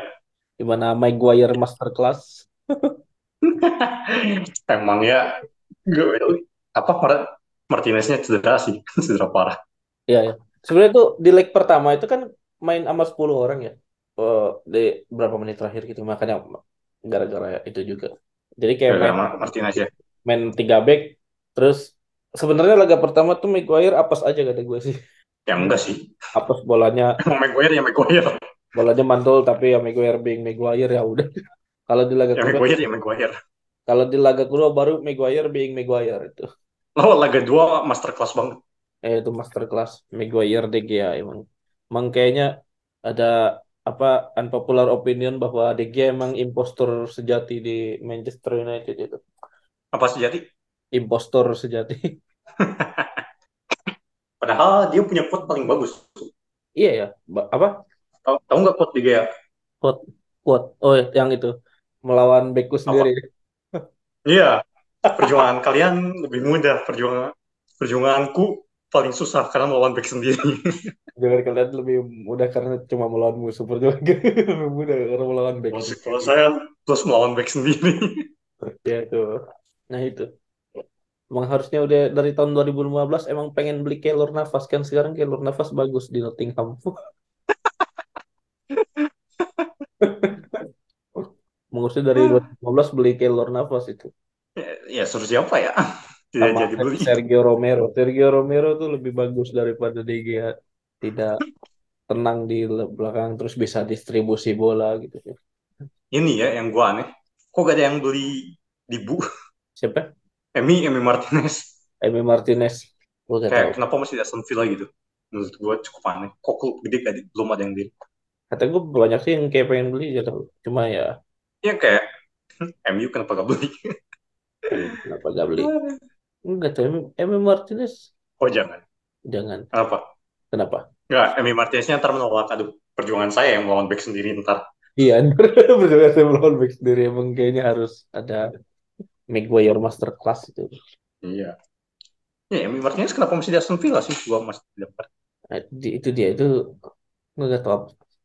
Di mana Maguire masterclass. Emang ya gue- apa Mar- Martineznya cedera sih, cedera parah. Iya, ya. Sebenarnya tuh di leg pertama itu kan main sama 10 orang ya. Eh, di berapa menit terakhir gitu. Makanya gara-gara itu juga. Jadi kayak Gara-gara main Mar- Martinez ya. main tiga back terus sebenarnya laga pertama tuh Maguire apes aja kata gue sih. Ya enggak sih. Apes bolanya Maguire ya Maguire. Bolanya mantul tapi ya Maguire being Maguire ya udah. Kalau di laga Ya kedua Maguire ya Maguire. kalau di laga kedua baru Maguire being Maguire itu. Lo laga dua masterclass banget. Eh itu masterclass Maguire De Gea emang. Emang kayaknya ada apa unpopular opinion bahwa De Gea emang impostor sejati di Manchester United itu. Apa sejati? Impostor sejati. Padahal dia punya quote paling bagus. Iya ya, Ba- apa? Tahu tahu nggak quote dia? Quote, quote. Oh, yang itu melawan beku sendiri. Iya. Perjuangan kalian lebih mudah. Perjuangan perjuanganku paling susah karena melawan back sendiri. Jangan kalian lebih mudah karena cuma melawan musuh perjuangan lebih mudah karena melawan beku. Kalau kalau saya terus melawan back sendiri. Ya itu. Nah itu. Emang harusnya udah dari tahun 2015 emang pengen beli Keylor Navas kan sekarang Keylor Navas bagus di Nottingham. Mengurusnya dari 2015 beli Keylor Navas itu. ya, ya suruh siapa ya? Tidak Sama jadi beli. Sergio Romero. Sergio Romero tuh lebih bagus daripada Gea. Tidak tenang di belakang terus bisa distribusi bola gitu. Ini ya yang gua aneh. Kok gak ada yang beli di bu? Siapa? Emi, Emi Martinez. Emi Martinez. Tahu. Kayak kenapa masih di Aston Villa gitu? Menurut gua cukup aneh. Kok klub gede gak di- belum ada yang beli? Kata gue banyak sih yang kayak pengen beli gitu. Cuma ya Ya kayak MU kenapa gak beli? kenapa gak beli? Enggak tuh Emi, Martinez Oh jangan. jangan. Kenapa? Kenapa? Enggak, Emi Martineznya ntar menolak. Aduh, perjuangan saya yang melawan back sendiri ntar. Iya, betul saya melawan back sendiri emang kayaknya harus ada Maguire Masterclass itu. Iya. Ya, Emi Martinez kenapa masih di Aston Villa sih? Gua masih. Nah, di- itu dia itu nggak tahu.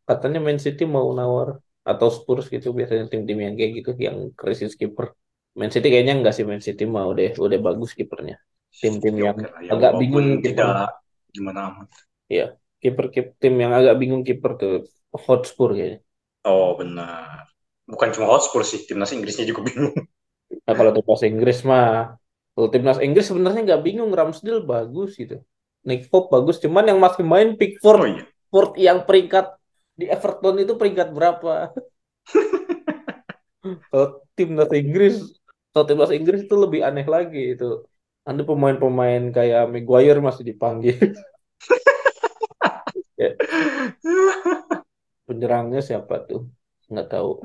Katanya Man City mau nawar atau Spurs gitu biasanya tim-tim yang kayak gitu yang krisis kiper. Man City kayaknya enggak sih Man City mau deh udah bagus kipernya. Tim-tim Ya, yang. Ya, agak bingung kiper. tidak gimana amat. Kiper kip- tim yang agak bingung kiper tuh Hotspur kayaknya. Oh benar. Bukan cuma Hotspur sih, timnas Inggrisnya juga bingung. Nah, kalau timnas Inggris mah, kalau timnas Inggris sebenarnya nggak bingung, Ramsdale bagus gitu. Nick Pope bagus, cuman yang masih main Oh Pickford, iya. Pickford yang peringkat di Everton itu peringkat berapa? Kalau timnas Inggris, kalau timnas Inggris itu lebih aneh lagi itu. Ada pemain-pemain kayak Maguire masih dipanggil. Ya, penyerangnya siapa tuh? Nggak tahu.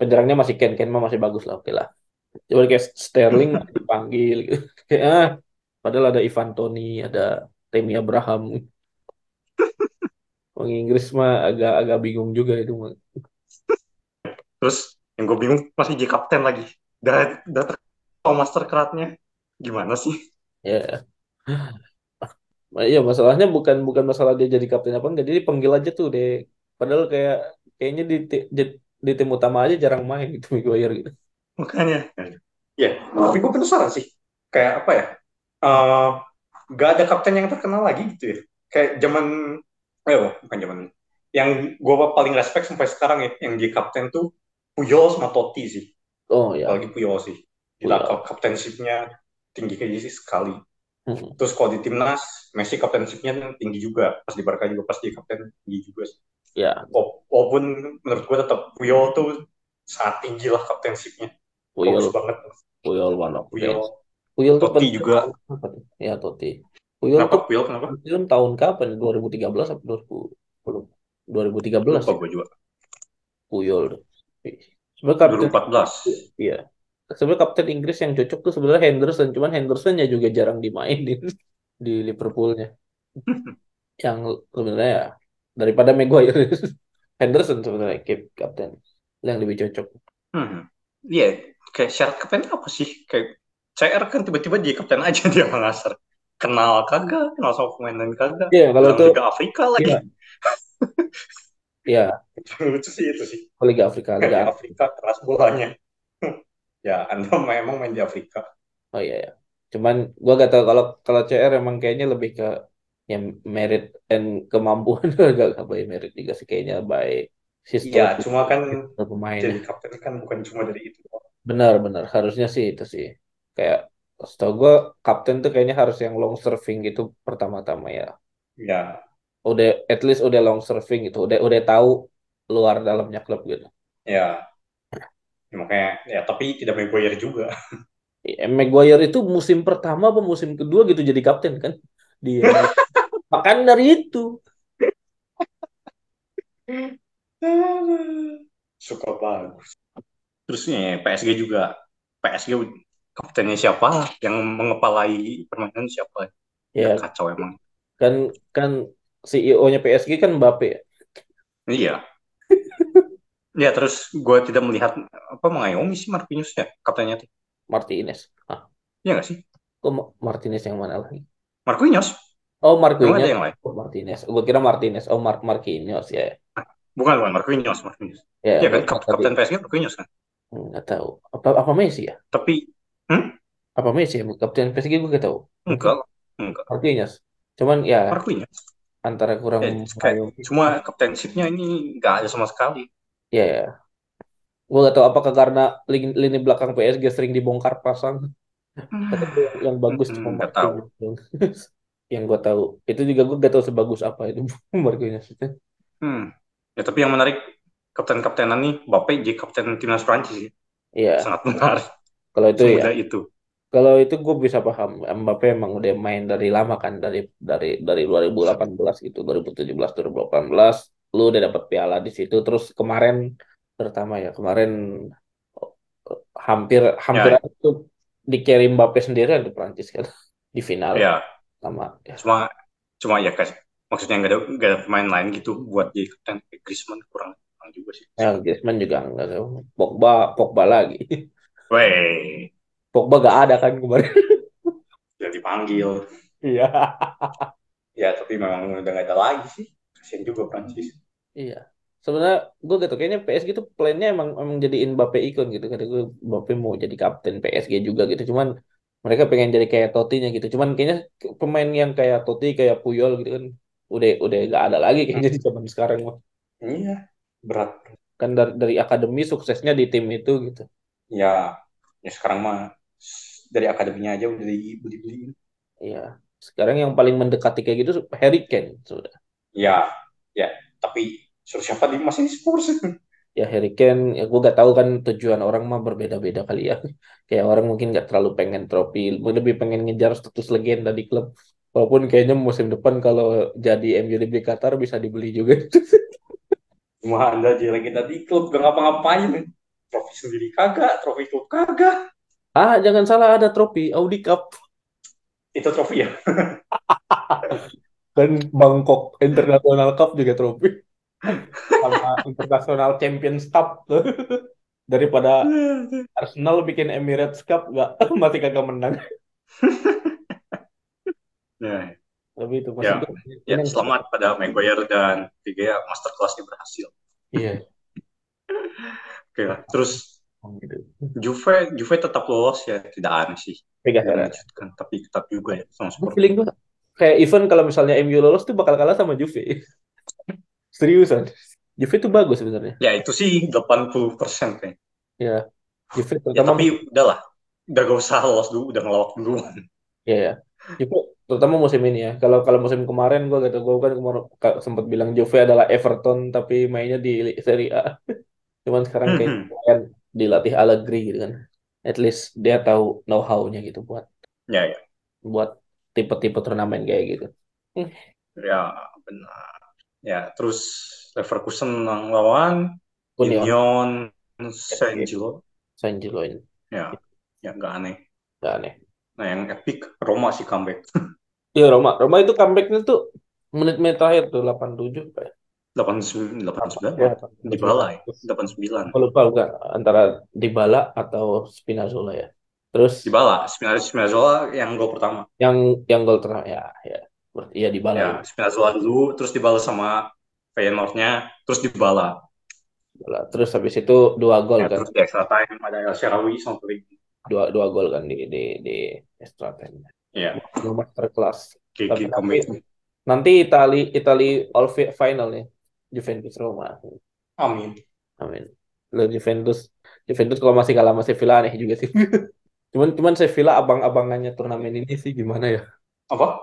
Penyerangnya masih Ken Ken mah masih bagus lah, oke lah. Coba kayak Sterling dipanggil gitu. Kayak ah, padahal ada Ivan Toney, ada Tammy Abraham. Orang Inggris mah agak agak bingung juga itu mah. Terus yang gue bingung masih jadi kapten lagi. Udah, udah terkenal master card-nya. Gimana sih? Ya. Nah, Iya, masalahnya bukan bukan masalah dia jadi kapten apa enggak, jadi panggil aja tuh deh. Padahal kayak kayaknya di di, di tim utama aja jarang main gitu Maguire gitu. Makanya. Ya, tapi gue penasaran sih. Kayak apa ya? Eh, gak ada kapten yang terkenal lagi gitu ya. Kayak zaman, eh bukan zaman. Yang gue paling respect sampai sekarang ya, yang di kapten tuh Puyol sama Totti sih. Oh ya. Apalagi Puyol sih. Gila, kaptenshipnya tinggi kayak sih sekali. Hmm. Terus kalau di timnas, Messi kaptenshipnya tinggi juga. Pas di Barca juga pas di kapten tinggi juga sih. Ya, Wa- Walaupun menurut gue tetap Puyol tuh sangat tinggi lah kaptenshipnya. Bagus Puyol, banget. Puyol one of Puyol. Puyol tuh Totti juga. tahun apa tuh? Ya Totti. Puyol Kenapa tuh Puyol kenapa? pensiun tahun kapan? 2013 atau 2010? 2013 Lupa ya, gue juga. Puyol. Sebenarnya kapten 2014. Iya. Sebenarnya kapten Inggris yang cocok tuh sebenarnya Henderson, cuman Hendersonnya juga jarang dimainin di Liverpoolnya. Yang sebenarnya ya daripada Maguire, Henderson sebenarnya keep kapten yang lebih cocok. Hmm. Iya, kayak syarat kapten apa sih? Kayak CR kan tiba-tiba jadi kapten aja dia Mangasar. Kenal kagak, kenal sama pemain lain kagak. Iya, kalau itu Liga Afrika lagi. iya, iya, Lucu sih itu sih. Oh, Liga Afrika, Liga Afrika. Keras bolanya. ya, Anda memang main di Afrika. Oh iya ya. Cuman gua gak tahu kalau kalau CR emang kayaknya lebih ke yang merit dan kemampuan gak gak by merit juga sih kayaknya by Iya, history cuma kan pemain. jadi kapten kan bukan cuma dari itu. Benar-benar harusnya sih itu sih. Kayak setahu gua kapten tuh kayaknya harus yang long serving gitu pertama-tama ya. Ya, Udah at least udah long serving gitu. Udah udah tahu luar dalamnya klub gitu. ya, ya makanya ya tapi tidak Maguire juga. Ya, Maguire itu musim pertama apa musim kedua gitu jadi kapten kan dia. Makan dari itu. Suka bagus. Terusnya PSG juga. PSG kaptennya siapa? Yang mengepalai permainan siapa? Ya, Ya kacau emang. kan kan CEO-nya PSG kan Mbappe ya. Iya. ya terus gue tidak melihat apa mengayomi sih Marquinhos ya kaptennya tuh. Martinez. Ah, Iya nggak sih? kok Ma- Martinez yang mana lagi? Marquinhos. Oh, Emang ada Marquinhos. yang lain? Oh, Martinez. Gue kira Martinez. Oh, Mar Marquinhos ya. Bukan, bukan Marquinhos, Marquinhos. Ya, Iya kan gua kap- tadi kapten PSG Marquinhos kan. nggak tahu. Apa apa Messi ya? Tapi hmm? Apa Messi ya? Kapten PSG gue tahu. Mungkin enggak, enggak. Marquinhos. Cuman ya Marquinhos. antara kurang Ya, kayak, cuma kaptenshipnya ini nggak ada sama sekali. Ya, ya. Gue gak tahu apakah karena lini, lini belakang PSG sering dibongkar pasang. Tapi yang, bagus cuma Hmm, nggak tahu. Marquinhos. yang gue tahu. Itu juga gue gak tahu sebagus apa itu Marquinhos. Hmm. Ya tapi yang menarik kapten-kaptenan nih Mbappe jadi kapten timnas Prancis sih. Iya. Sangat menarik. Kalau itu ya. Semudah itu. Kalau itu gue bisa paham. Mbappe emang udah main dari lama kan dari dari dari 2018 gitu, 2017, 2018. Lu udah dapat piala di situ. Terus kemarin terutama ya kemarin hampir hampir Ya, tuh dikirim Mbappe sendirian di Prancis kan di final ya. sama ya. Cuma cuma ya guys. Maksudnya nggak ada nggak ada pemain lain gitu buat jadi kapten. Griezmann kurang, kurang juga sih. Ya, Griezmann juga enggak tahu. Pogba Pogba lagi. Weh, Pogba gak ada kan kemarin. udah dipanggil. Iya. Ya tapi memang udah nggak ada lagi sih. Kasian juga Prancis. Iya. Sebenarnya gue gitu kayaknya PSG itu plannya emang emang jadiin Mbappe ikon gitu. Kata gue Mbappe mau jadi kapten PSG juga gitu. Cuman mereka pengen jadi kayak Totti-nya gitu. Cuman kayaknya pemain yang kayak Totti kayak Puyol gitu kan udah udah gak ada lagi kayaknya di zaman sekarang mah. Iya, berat. Kan dari, dari akademi suksesnya di tim itu gitu. Ya, ya sekarang mah dari akademinya aja udah dibeli-beliin. Iya. Sekarang yang paling mendekati kayak gitu Harry Kane sudah. Ya, ya. Tapi suruh siapa di masih di Spurs? Ya Harry Kane, ya gue gak tahu kan tujuan orang mah berbeda-beda kali ya. Kayak orang mungkin gak terlalu pengen trofi, lebih pengen ngejar status legenda di klub. Walaupun kayaknya musim depan kalau jadi MU di Qatar bisa dibeli juga. Cuma anda aja lagi tadi klub gak ngapa-ngapain. Trofi sendiri kagak, trofi klub kagak. Ah, jangan salah ada trofi Audi Cup. Itu trofi ya. Kan Bangkok International Cup juga trofi. Sama International Champions Cup. Daripada Arsenal bikin Emirates Cup, gak, masih kagak menang. Ya, Tapi itu ya, ya selamat pada Maguire dan De Gea masterclassnya berhasil. Iya. Oke lah. Terus gitu. Juve, Juve tetap lolos ya, tidak aneh sih. Tidak ya. mengejutkan, tapi tetap juga ya sama Spurs. feeling gue kayak event kalau misalnya MU lolos tuh bakal kalah sama Juve. Seriusan. Juve tuh bagus sebenarnya. Ya itu sih 80% kayaknya. Ya. Juve Ya terutama tapi udahlah, udah gak usah lolos dulu, udah ngelawak duluan. ya, ya. Juve terutama musim ini ya. Kalau kalau musim kemarin gue kata gue kan kemarin sempat bilang Juve adalah Everton tapi mainnya di Serie A. Cuman sekarang kayak Mhm. kan dilatih Allegri gitu kan. At least dia tahu know-how-nya gitu buat Ya, ya, buat tipe-tipe turnamen kayak gitu. ya benar. Ya, terus Leverkusen lawan Union Union Saint-Gilloise. Saint-Gilloise ini. Ya, ya nggak aneh. Gak aneh. Nah, yang epic Roma sih comeback. Iya Roma, Roma itu comebacknya tuh menit-menit terakhir tuh 87 apa ya? 89, 89 Ya, di bala ya, 89. Aku lupa bukan antara Dybala atau Spinazzola ya. Terus Dybala, Spinazzola, yang gol pertama. yang yang gol terakhir ya ya berarti ya di bala Ya, Spinazzola dulu, terus dibalas sama Feyenoordnya, terus Dybala. Terus habis itu dua gol Ya, kan. terus di extra time ada El sama Pellegrini. Dua dua gol kan di di di extra time. Iya, Yang masterclass. Tapi gigi nanti, nanti Itali Itali all fi- final nih. Juventus Roma. Amin. Amin. Lo Juventus Juventus kalau masih kalah masih Sevilla nih juga sih. cuman cuman Sevilla abang-abangannya turnamen ini sih gimana ya? Apa?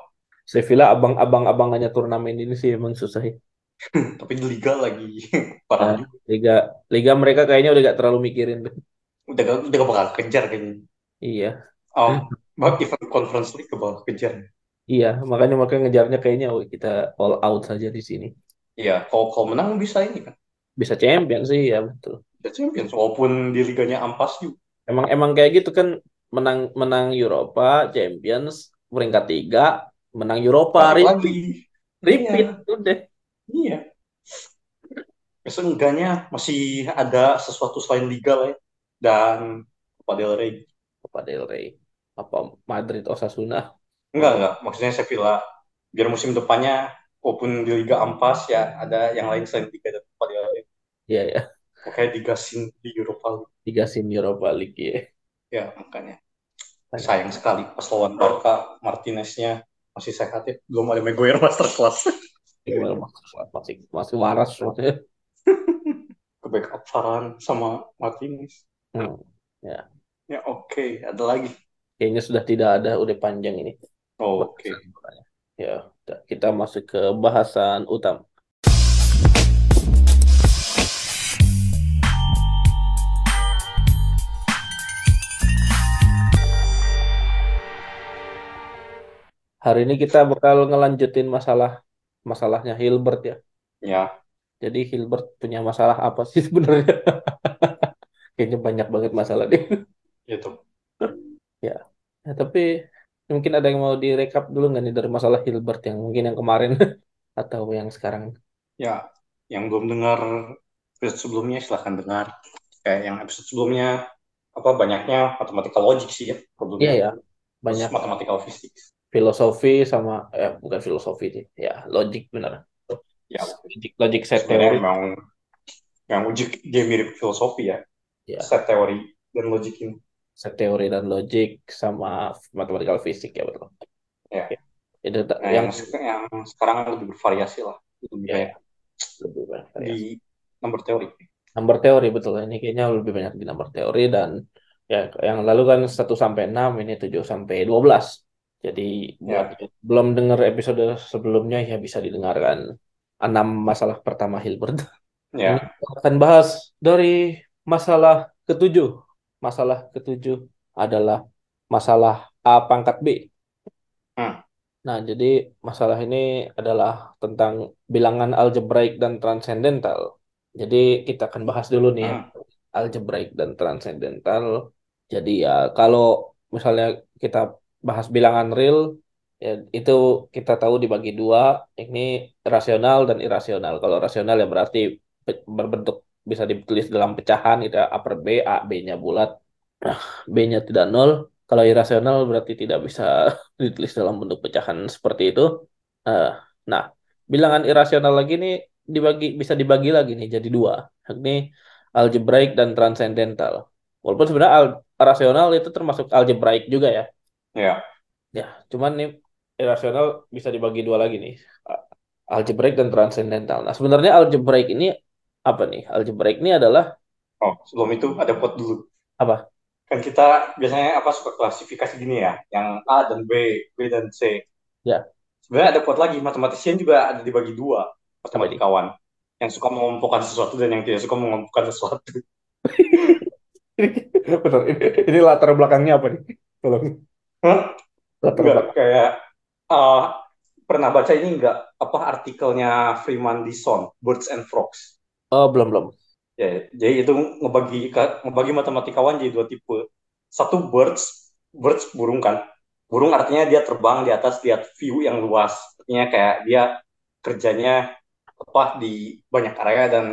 Sevilla abang-abang-abangannya turnamen ini sih emang susah ya. Tapi di Liga lagi parah Nah, juga. liga liga mereka kayaknya udah gak terlalu mikirin tuh. Udah, gak- udah gak bakal kejar kayaknya. Iya, Oh, bah event conference league bakal kejar. iya. Makanya mereka ngejarnya kayaknya oh, kita all out saja di sini. Iya, kalau kalau menang bisa ini kan. Bisa champion sih ya betul. Bisa Champions, walaupun di liganya ampas juga. Emang emang kayak gitu kan menang menang Europa, Champions, peringkat tiga, menang Europa, repeat, lagi. repeat, udah. Iya. Ya, seenggaknya masih ada sesuatu selain Liga lah ya. Dan Copa del Rey. Copa del Rey, apa Madrid, Osasuna, Enggak, enggak. Maksudnya Sevilla. Biar musim depannya, walaupun di Liga ampas, ya ada yang lain selain Liga dan del Rey. Iya ya, Makanya digasin di Europa League. sim Europa League ya. Ya, makanya. Sayang sekali. Pas lawan Barca, Martineznya masih sehat ya. Belum ada Maguire masterclass. Gimana masih masih waras maksudnya. Ke backup Varane sama Martinez. Hmm, ya, Ya, oke. Ada lagi. kayaknya sudah tidak ada, udah panjang ini. Oh, oke. Ya, kita masuk ke bahasan utama. Hari ini kita bakal ngelanjutin masalah masalahnya Hilbert ya. Ya, Jadi Hilbert punya masalah apa sih sebenarnya? Kayaknya banyak banget masalah dia. gitu. Ya, tapi mungkin ada yang mau direkap dulu nggak nih dari masalah Hilbert yang mungkin yang kemarin atau yang sekarang? Ya, yang belum dengar episode sebelumnya silahkan dengar. Kayak yang episode sebelumnya apa banyaknya matematika logik sih ya problemnya. Iya ya, banyak matematika fisik. filosofi sama eh bukan filosofi sih, ya logik benar. Ya, Logik, logik set teori. memang yang uji dia mirip filosofi ya. Ya, Set teori dan logik ini. Teori dan logik sama matematikal fisik ya betul. Ya. Itu Nah, yang yang, se- yang sekarang lebih bervariasi lah. Lebih ya, lebih banyak ya. di number teori. Number teori betul ini kayaknya lebih banyak di number teori dan ya yang lalu kan 1 sampai 6 ini 7 sampai 12. Jadi buat Ya. belum dengar episode sebelumnya ya bisa didengarkan 6 masalah pertama Hilbert. Ya, kita akan bahas dari masalah ketujuh. Masalah ketujuh adalah masalah A pangkat B. Hmm. Nah, jadi masalah ini adalah tentang bilangan algebraik dan transendental. Jadi kita akan bahas dulu nih ya, Hmm. algebraik dan transendental. Jadi ya kalau misalnya kita bahas bilangan real, ya itu kita tahu dibagi dua, ini rasional dan irasional. Kalau rasional ya berarti berbentuk bisa ditulis dalam pecahan, itu upper B, A, B-nya bulat, nah, B-nya tidak nol. Kalau irasional berarti tidak bisa ditulis dalam bentuk pecahan seperti itu. Eh, nah, bilangan irasional lagi nih dibagi bisa dibagi lagi nih jadi dua. Ini algebraik dan transcendental. Walaupun sebenarnya al- rasional itu termasuk algebraik juga ya. ya, Ya, cuman nih irasional bisa dibagi dua lagi nih. Algebraik dan transcendental. Nah, sebenarnya algebraik ini apa nih? Algebraik ini adalah Oh, sebelum itu ada quote dulu. apa? Kan kita biasanya apa suka klasifikasi gini ya, yang A dan B, B dan C. Ya. Sebenarnya ada quote lagi, matematisian juga ada dibagi dua, matematikawan. Yang suka mengelompokkan sesuatu dan yang tidak suka mengelompokkan sesuatu. Benar. Ini, ini latar belakangnya apa nih? Tolong. Hah? Latar Enggak, belakang. kayak uh, pernah baca ini enggak apa artikelnya Freeman Dyson, Birds and Frogs. Oh, belum belum. Ya, jadi itu ngebagi ngebagi matematikawan jadi dua tipe. Satu birds, birds burung kan. Burung artinya dia terbang di atas lihat view yang luas. Artinya kayak dia kerjanya apa di banyak area dan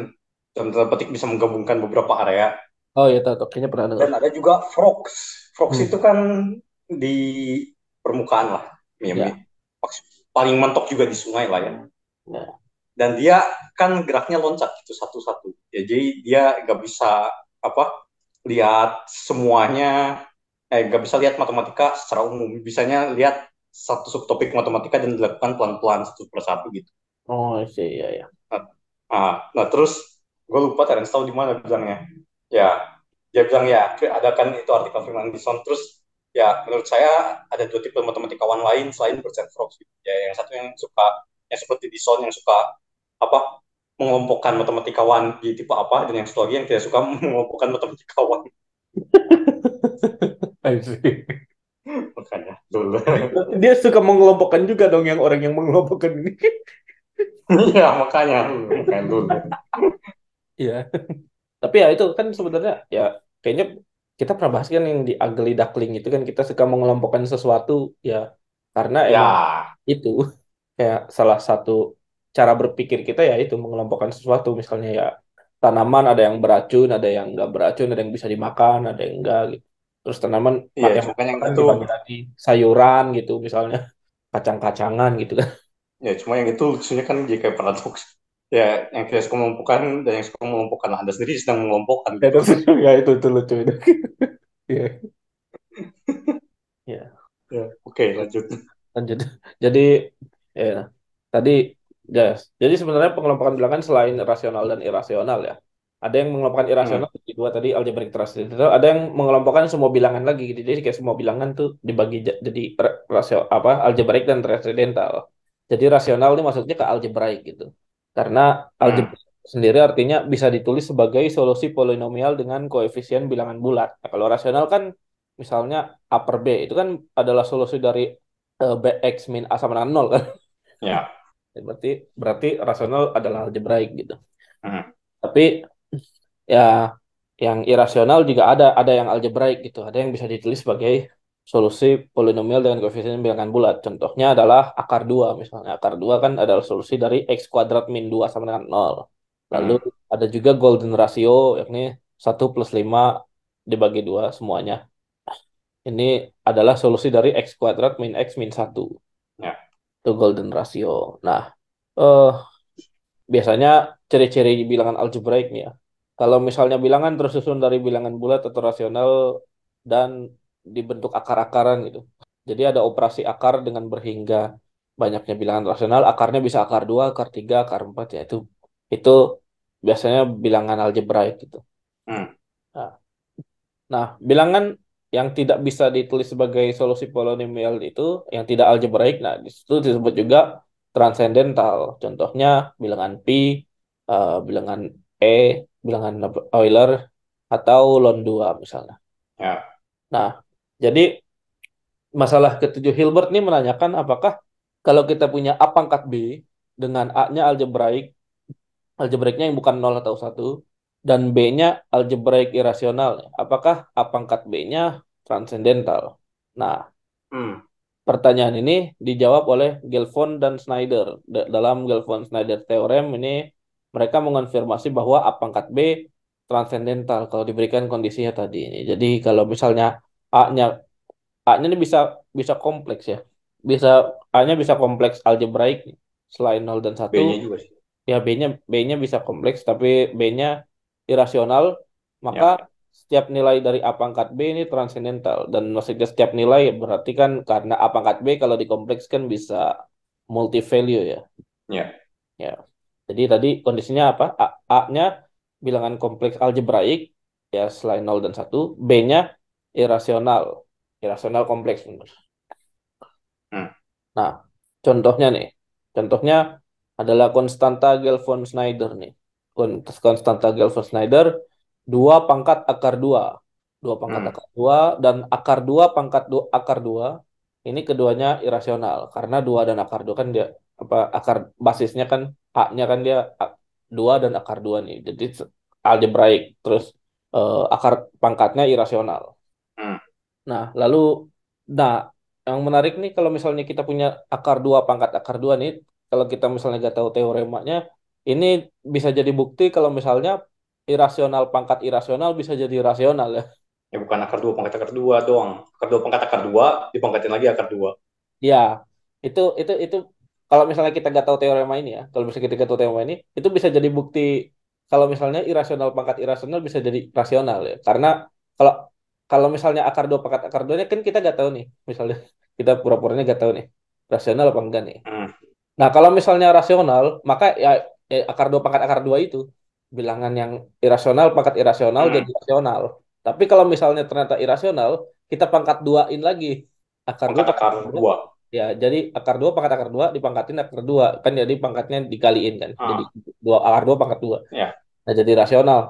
dalam tanda petik bisa menggabungkan beberapa area. Oh iya tahu. Kayaknya pernah dengar. Dan ada juga frogs. Frogs Hmm. itu kan di permukaan lah. Ya. paling mentok juga di sungai lah ya. Ya. Dan dia kan geraknya loncat gitu satu-satu. Ya, jadi dia nggak bisa apa lihat semuanya, eh nggak bisa lihat matematika secara umum. Bisanya lihat satu subtopik matematika dan dilakukan pelan-pelan satu persatu gitu. Oh iya iya ya. Nah, nah terus gue lupa Terence tahu di mana bilangnya. Ya, dia bilang ya ada kan itu artikel Freeman Dyson terus ya menurut saya ada dua tipe matematikawan lain selain Bertrand Frost gitu. ya yang satu yang suka yang seperti Dyson yang suka apa mengelompokkan matematikawan di tipe apa dan yang satu lagi yang tidak suka mengelompokkan matematikawan I see. makanya dulu Dia suka mengelompokkan juga dong yang orang yang mengelompokkan ini. iya makanya makanya dulu Iya. Tapi ya itu kan sebenarnya ya kayaknya kita pernah bahas kan yang di ugly duckling itu kan kita suka mengelompokkan sesuatu ya karena ya itu kayak salah satu cara berpikir kita ya itu mengelompokkan sesuatu misalnya ya tanaman ada yang beracun, ada yang enggak beracun, ada yang bisa dimakan, ada yang enggak gitu. Terus tanaman iya yang kan itu lagi sayuran gitu misalnya kacang-kacangan gitu kan. ya cuma yang itu lucunya kan jadi kayak paradoks ya yang tidak suka mengelompokkan dan yang suka mengelompokkan anda sendiri sedang mengelompokkan Ya, itu, ya itu itu lucu itu. Iya. Ya. ya oke lanjut lanjut jadi ya tadi ya jadi sebenarnya pengelompokan bilangan selain rasional dan irasional ya. Ada yang mengelompokkan irasional hmm. jadi dua tadi algebraic transcendental ada yang mengelompokkan semua bilangan lagi gitu. Jadi kayak semua bilangan tuh dibagi ja- jadi ra- rasio apa algebraic dan transcendental. Jadi rasional ini maksudnya ke algebraic gitu. Karena Hmm. algebraic sendiri artinya bisa ditulis sebagai solusi polinomial dengan koefisien bilangan bulat. Nah, kalau rasional kan misalnya a per b itu kan adalah solusi dari eh, bx min a sama dengan nol kan. Ya berarti berarti rasional adalah algebraik gitu. Hmm. tapi ya yang irasional juga ada ada yang algebraik gitu. Ada yang bisa ditulis sebagai solusi polinomial dengan koefisien bilangan bulat. Contohnya adalah akar 2 misalnya. Akar 2 kan adalah solusi dari x kuadrat min 2 sama dengan 0 lalu Hmm. ada juga golden ratio yakni 1 plus 5 dibagi 2 semuanya. Ini adalah solusi dari x kuadrat min x min 1 itu golden ratio nah eh biasanya ciri-ciri bilangan algebraik nih ya. Kalau misalnya bilangan tersusun dari bilangan bulat atau rasional dan dibentuk akar-akaran gitu. Jadi ada operasi akar dengan berhingga banyaknya bilangan rasional, akarnya bisa akar 2, akar 3, akar 4 ya itu itu biasanya bilangan algebraik gitu. Hmm. Nah, nah, bilangan yang tidak bisa ditulis sebagai solusi polinomial itu yang tidak algebraik, nah di situ disebut juga transcendental. Contohnya bilangan pi, eh, bilangan e, bilangan Euler atau ln 2 misalnya. ya Nah, jadi masalah ketujuh Hilbert ini menanyakan apakah kalau kita punya A pangkat B dengan A-nya algebraik, algebraiknya yang bukan 0 atau 1, dan B-nya algebraik irasional, apakah A pangkat B-nya transcendental? Nah, Hmm. pertanyaan ini dijawab oleh Gelfond dan Snyder. Da- dalam Gelfond-Snyder teorem ini mereka mengonfirmasi bahwa A pangkat B transcendental kalau diberikan kondisinya tadi ini. Jadi kalau misalnya A-nya A-nya ini bisa bisa kompleks ya. Bisa A-nya bisa kompleks algebraik selain 0 dan 1. B-nya juga sih Ya B-nya B-nya bisa kompleks tapi B-nya irasional, maka ya setiap nilai dari A pangkat B ini transcendental dan maksudnya setiap nilai berarti kan karena A pangkat B kalau dikomplekskan bisa multi value ya. ya Ya. Jadi tadi kondisinya apa? A-nya bilangan kompleks algebraik ya selain 0 dan 1, B-nya irasional. Irasional kompleks benar. Hmm. Nah, contohnya nih. Contohnya adalah konstanta Gelfond-Snyder nih. Kon- Konstanta Gelfond-Snyder 2 pangkat akar 2. 2 pangkat Hmm. akar 2 dan akar 2 pangkat 2 akar 2 ini keduanya irasional karena 2 dan akar 2 kan dia apa akar basisnya kan A-nya kan dia a- 2 dan akar 2 nih. Jadi algebraik terus eh, akar pangkatnya irasional. Hmm. Nah, lalu nah yang menarik nih kalau misalnya kita punya akar 2 pangkat akar 2 nih, kalau kita misalnya nggak tahu teoremanya, ini bisa jadi bukti kalau misalnya irasional pangkat irasional bisa jadi rasional ya. Ya bukan akar dua pangkat akar dua doang. Akar dua pangkat akar dua dipangkatin lagi akar dua. Ya, itu itu itu kalau misalnya kita nggak tahu teorema ini ya, kalau misalnya kita nggak tahu teorema ini, itu bisa jadi bukti kalau misalnya irasional pangkat irasional bisa jadi rasional ya. Karena kalau kalau misalnya akar dua pangkat akar dua kan kita nggak tahu nih, misalnya kita pura-puranya nggak tahu nih, rasional apa enggak nih. Hmm. Nah, kalau misalnya rasional, maka ya, ya akar dua pangkat akar dua itu bilangan yang irasional pangkat irasional Hmm. jadi rasional. Tapi kalau misalnya ternyata irasional, kita pangkat duain lagi akar dua Pangkat akar dua. Ya, jadi akar dua pangkat akar dua dipangkatin akar dua kan jadi pangkatnya dikaliin kan. Jadi Ah, dua akar dua pangkat dua. ya. Nah, jadi rasional.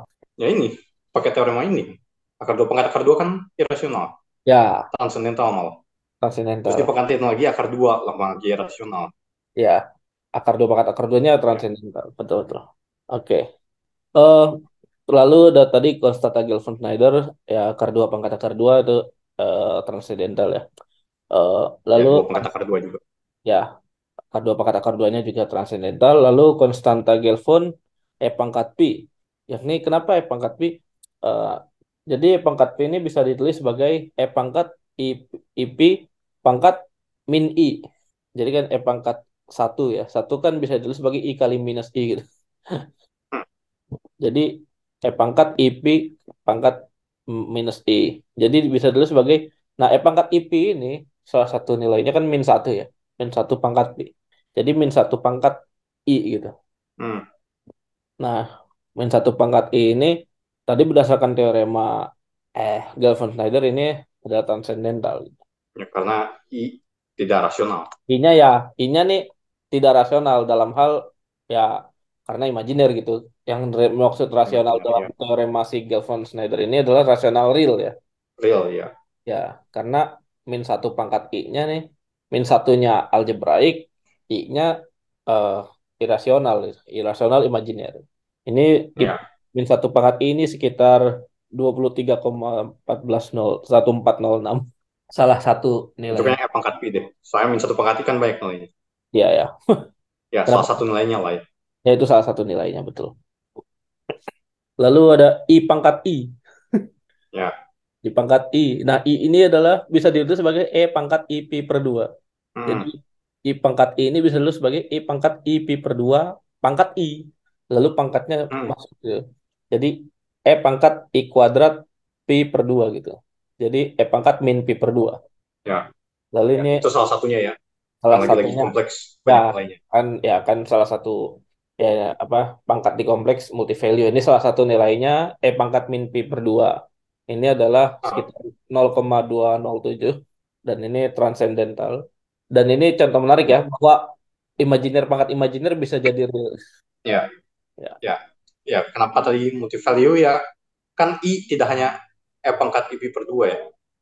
Ya ini pakai teorema ini. Akar dua pangkat akar dua kan irasional, Ya, transendental malah. Terus transendental. dipangkatin lagi akar dua lagi rasional. Ya, akar dua pangkat akar duanya transendental. Betul betul. Oke. Eh, lalu ada tadi konstanta Gelfand-Schneider ya akar dua pangkat akar dua itu eh, transendental ya. Eh, Ya, lalu dua pangkat akar dua juga. ya akar dua pangkat akar duanya juga transendental. Lalu konstanta Gelfand e pangkat pi. Yakni kenapa e pangkat pi? Eh, jadi e pangkat pi ini bisa ditulis sebagai e pangkat i, i pi pangkat min i. Jadi kan e pangkat satu ya. Satu kan bisa ditulis sebagai i kali minus i gitu. Jadi E pangkat IP pangkat minus I. Jadi bisa dulu sebagai, nah E pangkat IP ini salah satu nilainya kan min satu ya. Min satu pangkat I. Jadi min satu pangkat I gitu. Hmm. Nah, min satu pangkat I ini tadi berdasarkan teorema eh Gelfand-Schneider ini adalah transendental. Ya, karena i tidak rasional. I-nya ya, I-nya nih tidak rasional dalam hal ya karena imajiner gitu. Yang maksud rasional Imajiner, dalam ya. teorema si Gelfand-Schneider ini adalah rasional real ya. Real ya. Ya, karena min satu pangkat I-nya nih, min satunya algebraik, I-nya eh, irasional, irasional imajiner. Ini Ya. min satu pangkat I ini sekitar 23,1401406. Salah satu Itu nilai. kayaknya E pangkat pi deh. Soalnya min satu pangkat i kan banyak nilainya. Ya, ya. Ya, Kenapa? salah satu nilainya lah ya. Ya, itu salah satu nilainya, betul. Lalu ada I pangkat I. Ya. Di pangkat I. Nah, I ini adalah bisa ditulis sebagai E pangkat I pi per 2. Hmm. Jadi I pangkat I ini bisa ditulis sebagai I pangkat I pi per 2 pangkat I. Lalu pangkatnya Hmm. masuk gitu. Jadi E pangkat I kuadrat pi per 2 gitu. Jadi E pangkat min pi per 2. Ya. Lalu Ya, ini itu salah satunya ya. Salah Yang lagi-lagi satunya kompleks ya kan ya kan salah satu ya apa pangkat di kompleks multivalue. Ini salah satu nilainya E pangkat min pi per 2. Ini adalah Ah, sekitar 0,207 dan ini transcendental. Dan ini contoh menarik ya bahwa imajiner pangkat imajiner bisa jadi real. ya, Ya. ya, ya. Kenapa tadi multivalue ya? Kan i tidak hanya e pangkat i pi per dua ya.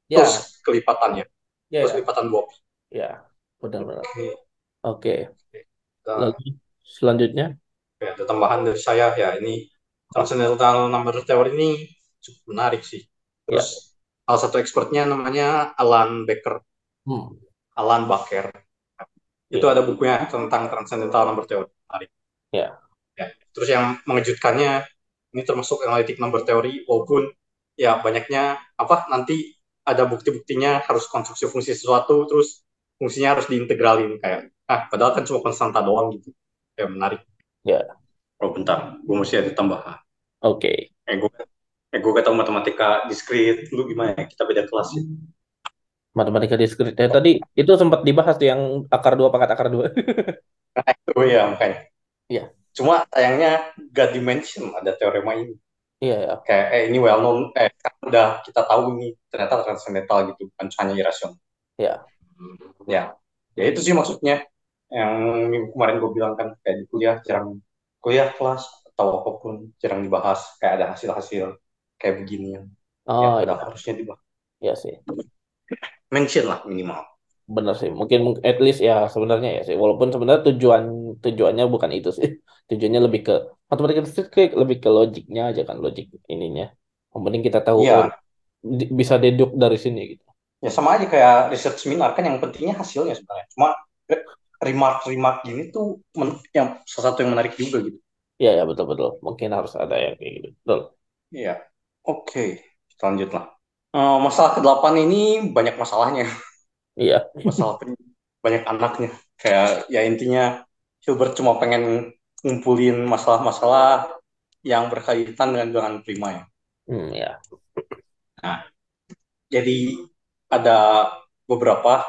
Ya, Terus kelipatannya, ya, terus ya, lipatan dua pi. ya, benar-benar. Oke. Oke, lalu selanjutnya, ya, ada tambahan dari saya ya ini transcendental number theory ini cukup menarik sih. ya, Terus salah satu expertnya namanya Alan Becker, hmm, Alan Baker. Itu ya, ada bukunya tentang transcendental number theory. Menarik. ya, Ya. Terus yang mengejutkannya ini termasuk analytic number theory walaupun ya banyaknya apa nanti ada bukti-buktinya harus konstruksi fungsi sesuatu terus fungsinya harus diintegralin kayak ah padahal kan cuma konstanta doang gitu. Ya menarik. ya, Oh bentar, gue mesti ada tambahan. oke. Eh gue eh gue gak tau matematika diskrit lu gimana ya? Kita beda kelas ya. Matematika diskrit. Ya, tadi itu sempat dibahas tuh yang akar dua pangkat akar dua. Nah, itu ya makanya. Iya, Cuma sayangnya gak dimention ada teorema ini. iya, ya, Kayak eh ini well known eh kan udah kita tahu ini ternyata transcendental gitu bukan hanya irasional. ya, Ya, ya itu sih maksudnya yang kemarin gue bilang kan kayak di kuliah jarang kuliah kelas atau apa pun jarang dibahas kayak ada hasil-hasil kayak begini ya oh, ya, harusnya dibahas ya sih. mention lah minimal Benar sih. Mungkin at least ya sebenarnya ya sih. Walaupun sebenarnya tujuan tujuannya bukan itu sih. Tujuannya lebih ke matematika kayak lebih ke logiknya aja kan, logik ininya. Yang penting kita tahu di- bisa deduk dari sini gitu. Ya sama aja kayak research seminar kan yang pentingnya hasilnya sebenarnya cuma re- remark-remark gini tuh men- yang salah satu yang menarik juga gitu Iya, ya betul betul. Mungkin harus ada yang kayak gitu. Betul. Iya. Oke, selanjutnya. Eh, masalah ke-8 ini banyak masalahnya. Iya. Masalah pen- banyak anaknya. Kayak ya intinya Hilbert cuma pengen ngumpulin masalah-masalah yang berkaitan dengan bilangan prima ya. Hmm, ya. Nah, jadi ada beberapa.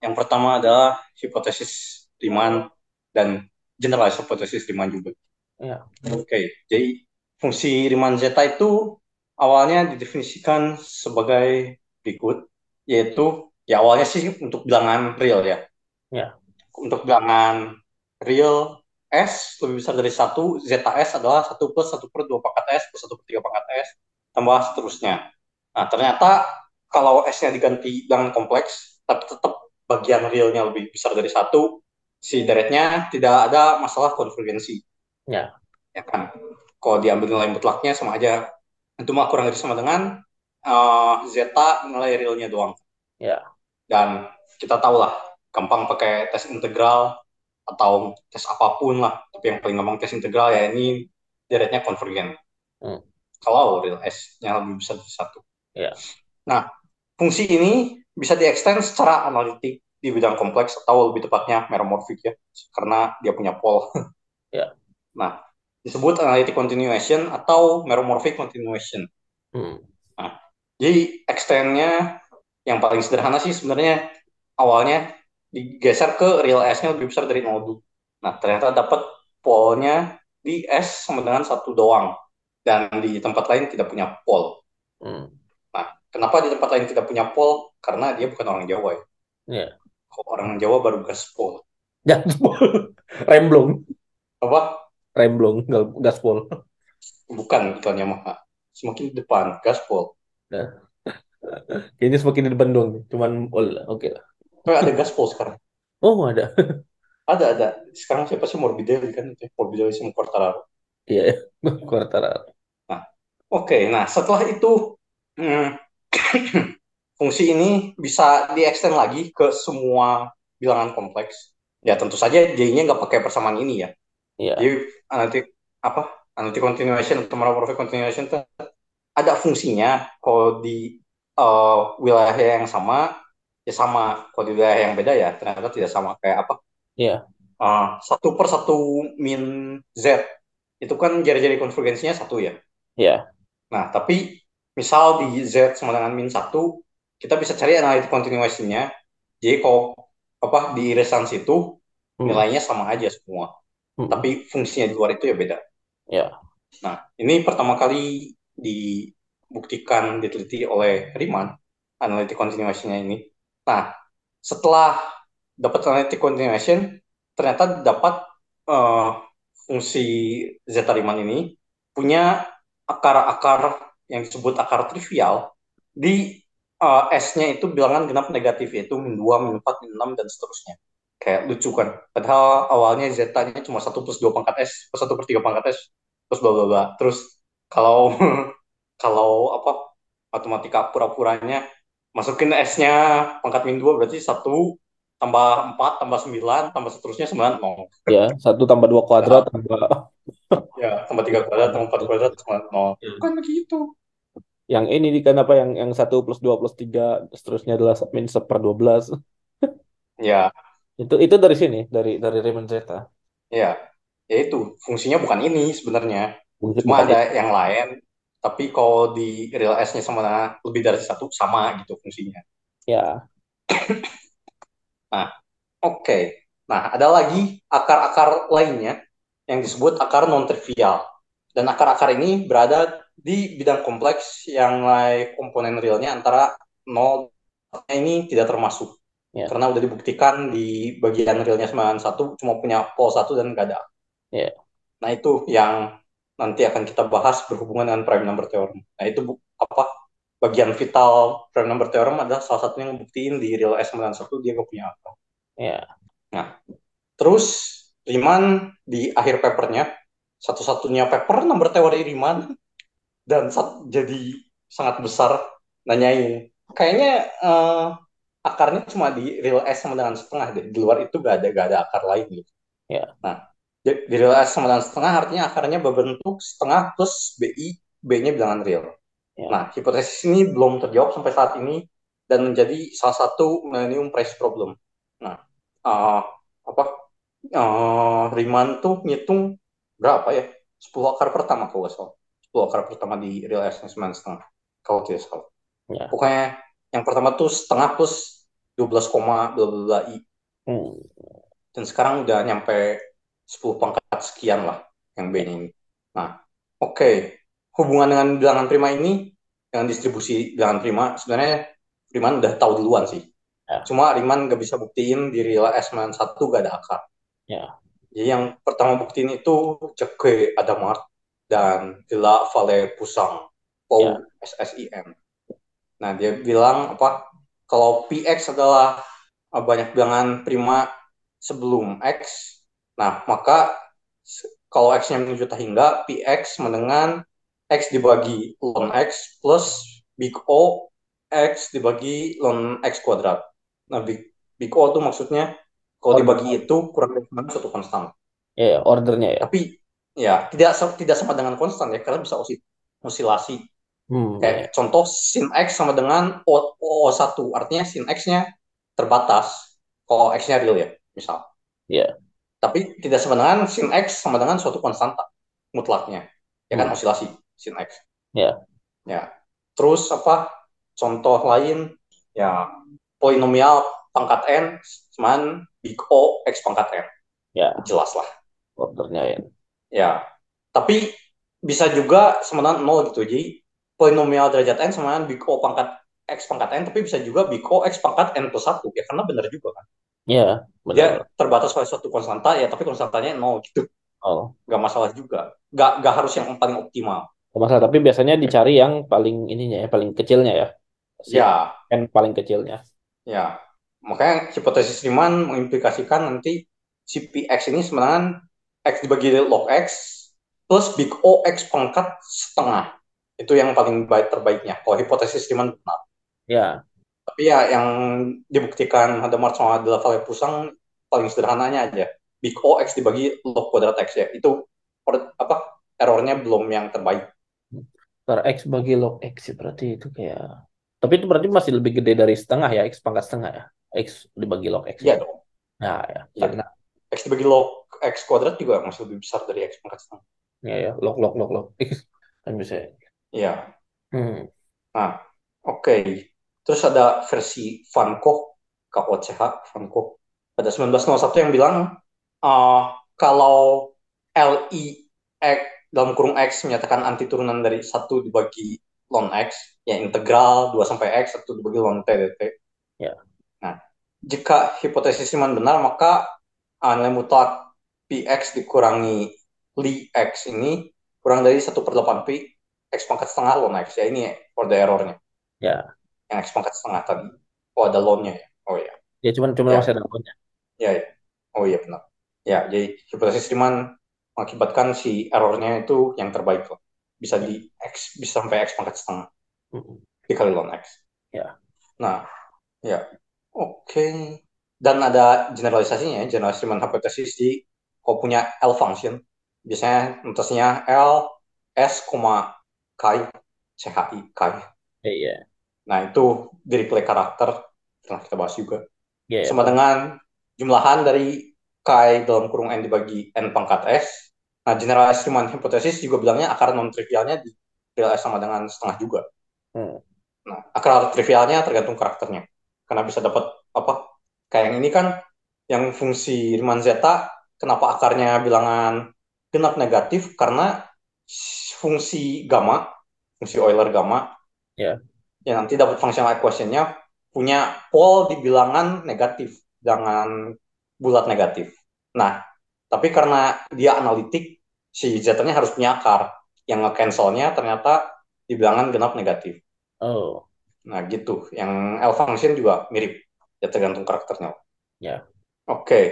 Yang pertama adalah hipotesis Riemann dan generalized hipotesis Riemann juga. Ya. Oke, jadi fungsi Riemann zeta itu awalnya didefinisikan sebagai berikut, yaitu ya awalnya sih untuk bilangan real ya. Ya. Untuk bilangan real S lebih besar dari satu, zeta S adalah satu plus satu per dua pangkat S plus satu per tiga pangkat S, tambah seterusnya. Nah, ternyata kalau S-nya diganti bilangan kompleks, tapi tetap bagian realnya lebih besar dari satu, si deretnya tidak ada masalah konvergensi. Ya. Ya kan? Kalau diambil nilai mutlaknya sama aja. Itu mah kurang lebih sama dengan uh, zeta nilai realnya doang. Ya. Dan kita tahu lah, gampang pakai tes integral atau tes apa pun lah. Tapi yang paling gampang tes integral ya ini deretnya konvergen. Hmm. Kalau real S-nya lebih besar dari satu. Ya. Nah, fungsi ini bisa diekstend secara analitik di bidang kompleks atau lebih tepatnya meromorfik ya, karena dia punya pol. Ya. Nah, disebut analytic continuation atau meromorphic continuation. Hmm. Nah, jadi extendnya yang paling sederhana sih sebenarnya awalnya digeser ke real S-nya lebih besar dari 0 Nah, ternyata dapat polnya di S sama dengan satu doang. Dan di tempat lain tidak punya pol. Hmm. Nah, kenapa di tempat lain tidak punya pol? Karena dia bukan orang Jawa ya. Ya. Kalau orang Jawa baru gaspol. Gaspol. Remblong. Apa? Remblong, gaspol. Bukan iklan Yamaha. Semakin di depan, gaspol. Kayaknya semakin di depan doang. nih. Cuman, oke lah. Kayak ada gaspol sekarang. Oh, ada. Ada, ada. Sekarang siapa sih Morbidelli kan? Morbidelli sama Quartararo. Iya, ya. Quartararo. Oke, nah setelah itu hmm, fungsi ini bisa di-extend lagi ke semua bilangan kompleks. Ya tentu saja J-nya nggak pakai persamaan ini ya. Iya. Jadi analytic apa? Analytic continuation atau meromorphic continuation itu ada fungsinya kalau di uh, wilayah yang sama ya sama, kalau di wilayah yang beda ya ternyata tidak sama kayak apa? Iya. Uh, satu per satu min z itu kan jari-jari konvergensinya satu ya. Iya. Nah, tapi misal di Z sama dengan min 1, kita bisa cari analytic continuation-nya. Jadi kalau apa di resans itu Hmm. nilainya sama aja semua. Hmm. Tapi fungsinya di luar itu ya beda. Ya. Nah, ini pertama kali dibuktikan diteliti oleh Riemann analytic continuation-nya ini. Nah, setelah dapat analytic continuation, ternyata dapat eh, fungsi zeta Riemann ini punya akar-akar yang disebut akar trivial di uh, S-nya itu bilangan genap negatif yaitu min 2, min 4, min 6 dan seterusnya. Kayak lucu kan. Padahal awalnya Z-nya cuma 1 plus 2 pangkat S plus 1 per 3 pangkat S terus bla bla bla. Terus kalau kalau apa matematika pura-puranya masukin S-nya pangkat min 2 berarti 1 tambah 4 tambah 9 tambah seterusnya 9 nol. Ya, satu tambah dua kuadrat tambah Ya, tambah 3 kuadrat tambah 4 kuadrat sama nol. Ya. Bukan begitu. Yang ini kan apa yang yang satu plus dua plus tiga seterusnya adalah min seper dua belas Ya, itu itu dari sini dari dari Riemann zeta ya. Ya itu, fungsinya bukan ini sebenarnya. Fungsi Cuma ada itu. yang lain, tapi kalau di real S-nya sama lebih dari satu sama gitu fungsinya. ya Oke. Nah, ada lagi akar-akar lainnya yang disebut akar non-trivial. Dan akar-akar ini berada di bidang kompleks yang nilai komponen realnya antara 0 ini tidak termasuk. Ya. Karena udah dibuktikan di bagian realnya 91 cuma punya pol 1 dan nggak ada. Ya. Nah, itu yang nanti akan kita bahas berhubungan dengan prime number theorem. Nah, itu apa? Bagian vital prime number theorem adalah salah satunya yang buktiin di real S91 dia nggak punya apa. ya Terus Riemann di akhir papernya satu-satunya paper number teori Riemann dan sat- jadi sangat besar nanyain kayaknya eh, akarnya cuma di real S sama dengan setengah deh di luar itu gak ada gak ada akar lain gitu. Ya. Nah Di, di real S sama dengan setengah artinya akarnya berbentuk setengah plus BI, B-nya bilangan real. Ya. Nah, hipotesis ini belum terjawab sampai saat ini dan menjadi salah satu millennium price problem. Nah, uh, apa uh, Riemann tuh ngitung berapa ya? 10 akar pertama kalau nggak salah. 10 akar pertama di real S sembilan setengah kalau tidak salah. Ya. Pokoknya yang pertama tuh setengah plus 12, bla bla i. Hmm. Dan sekarang udah nyampe 10 pangkat sekian lah yang B ini. Nah, oke. Okay. Hubungan dengan bilangan prima ini, dengan distribusi bilangan prima, sebenarnya Riemann udah tahu duluan sih. Ya. Cuma Riemann gak bisa buktiin di real S91 gak ada akar. Ya. Jadi yang pertama buktiin itu Jacques Adamart dan Villa Valle Pusang, Paul ya. SSIM. Nah, dia bilang apa? Kalau PX adalah banyak bilangan prima sebelum X, nah maka kalau X-nya menuju hingga, PX mendengan X dibagi ln X plus big O X dibagi ln X kuadrat. Nah, big, big O itu maksudnya kalau dibagi itu kurang mana suatu konstan. Ya, yeah, ordernya ya. Tapi ya tidak tidak sama dengan konstan ya, karena bisa osilasi. Hmm, Kayak contoh sin X sama dengan O, O1, artinya sin X-nya terbatas kalau X-nya real ya, misal. Iya. Yeah. Tapi tidak sama dengan sin X sama dengan suatu konstanta mutlaknya. Ya kan hmm. osilasi sin X. Ya. Yeah. Ya. Terus apa? Contoh lain ya polinomial pangkat n cuman big O x pangkat n. Ya. Jelas lah. Ordernya ya. Ya. Tapi bisa juga dengan nol gitu. Jadi polinomial derajat n sama dengan big O pangkat x pangkat n, tapi bisa juga big O x pangkat n plus satu ya karena benar juga kan. Iya, benar. Dia terbatas oleh suatu konstanta ya, tapi konstantanya nol gitu. Oh. Gak masalah juga. Gak, gak harus yang paling optimal masalah tapi biasanya dicari yang paling ininya ya paling kecilnya ya si ya yang paling kecilnya ya makanya hipotesis Riemann mengimplikasikan nanti si px ini sebenarnya x dibagi log x plus big O x pangkat setengah. Itu yang paling baik terbaiknya. Kalau hipotesis Riemann benar. Ya. Tapi ya yang dibuktikan ada Mart sama adalah Valle Pusang paling sederhananya aja. Big O x dibagi log kuadrat x ya. Itu apa errornya belum yang terbaik. Per X bagi log X berarti itu kayak tapi itu berarti masih lebih gede dari setengah ya X pangkat setengah ya? X dibagi log X iya dong. Nah ya. Ya. karena X dibagi log X kuadrat juga masih lebih besar dari X pangkat setengah ya ya log log log log X kan bisa iya hmm. nah oke okay. terus ada versi Van Gogh KOCH Van Gogh pada 1901 yang bilang uh, kalau LI X dalam kurung X menyatakan anti turunan dari satu dibagi ln X, ya integral 2 sampai X, satu dibagi ln T dt. Ya. Nah, jika hipotesis Riemann benar, maka nilai mutlak Px dikurangi Li X ini kurang dari 1 per 8 Pi X pangkat setengah ln X. Ya, ini order errornya. Ya. Yang X pangkat setengah tadi. Oh, ada ln-nya ya? Oh, ya. Ya, cuma cuma ya. masih ada ln-nya. Ya, ya. Oh, iya, benar. Ya, jadi hipotesis Riemann mengakibatkan si errornya itu yang terbaik loh. Bisa di X, bisa sampai X pangkat setengah. Dikali ln X. Ya. Nah, ya. Oke. Okay. Dan ada generalisasinya, generalisasi hipotesis di kalau punya L function. Biasanya notasinya L, S, K, CHI, K. Iya. Nah, itu dari play karakter, pernah kita bahas juga. Yeah, Sama dengan jumlahan dari K dalam kurung N dibagi N pangkat S. Nah, generalisasi Riemann hipotesis juga bilangnya akar non-trivialnya di real S sama dengan setengah juga. Hmm. Nah, akar trivialnya tergantung karakternya. Karena bisa dapat apa? Kayak yang ini kan, yang fungsi Riemann zeta, kenapa akarnya bilangan genap negatif? Karena fungsi gamma, fungsi Euler gamma, yeah. yang nanti dapat functional equation-nya punya pol di bilangan negatif, bilangan bulat negatif. Nah, tapi karena dia analitik, si Z-nya harus punya akar. Yang nge-cancelnya ternyata di bilangan genap negatif. Oh. Nah, gitu. Yang L function juga mirip. Ya tergantung karakternya. Ya. Yeah. Oke. Okay.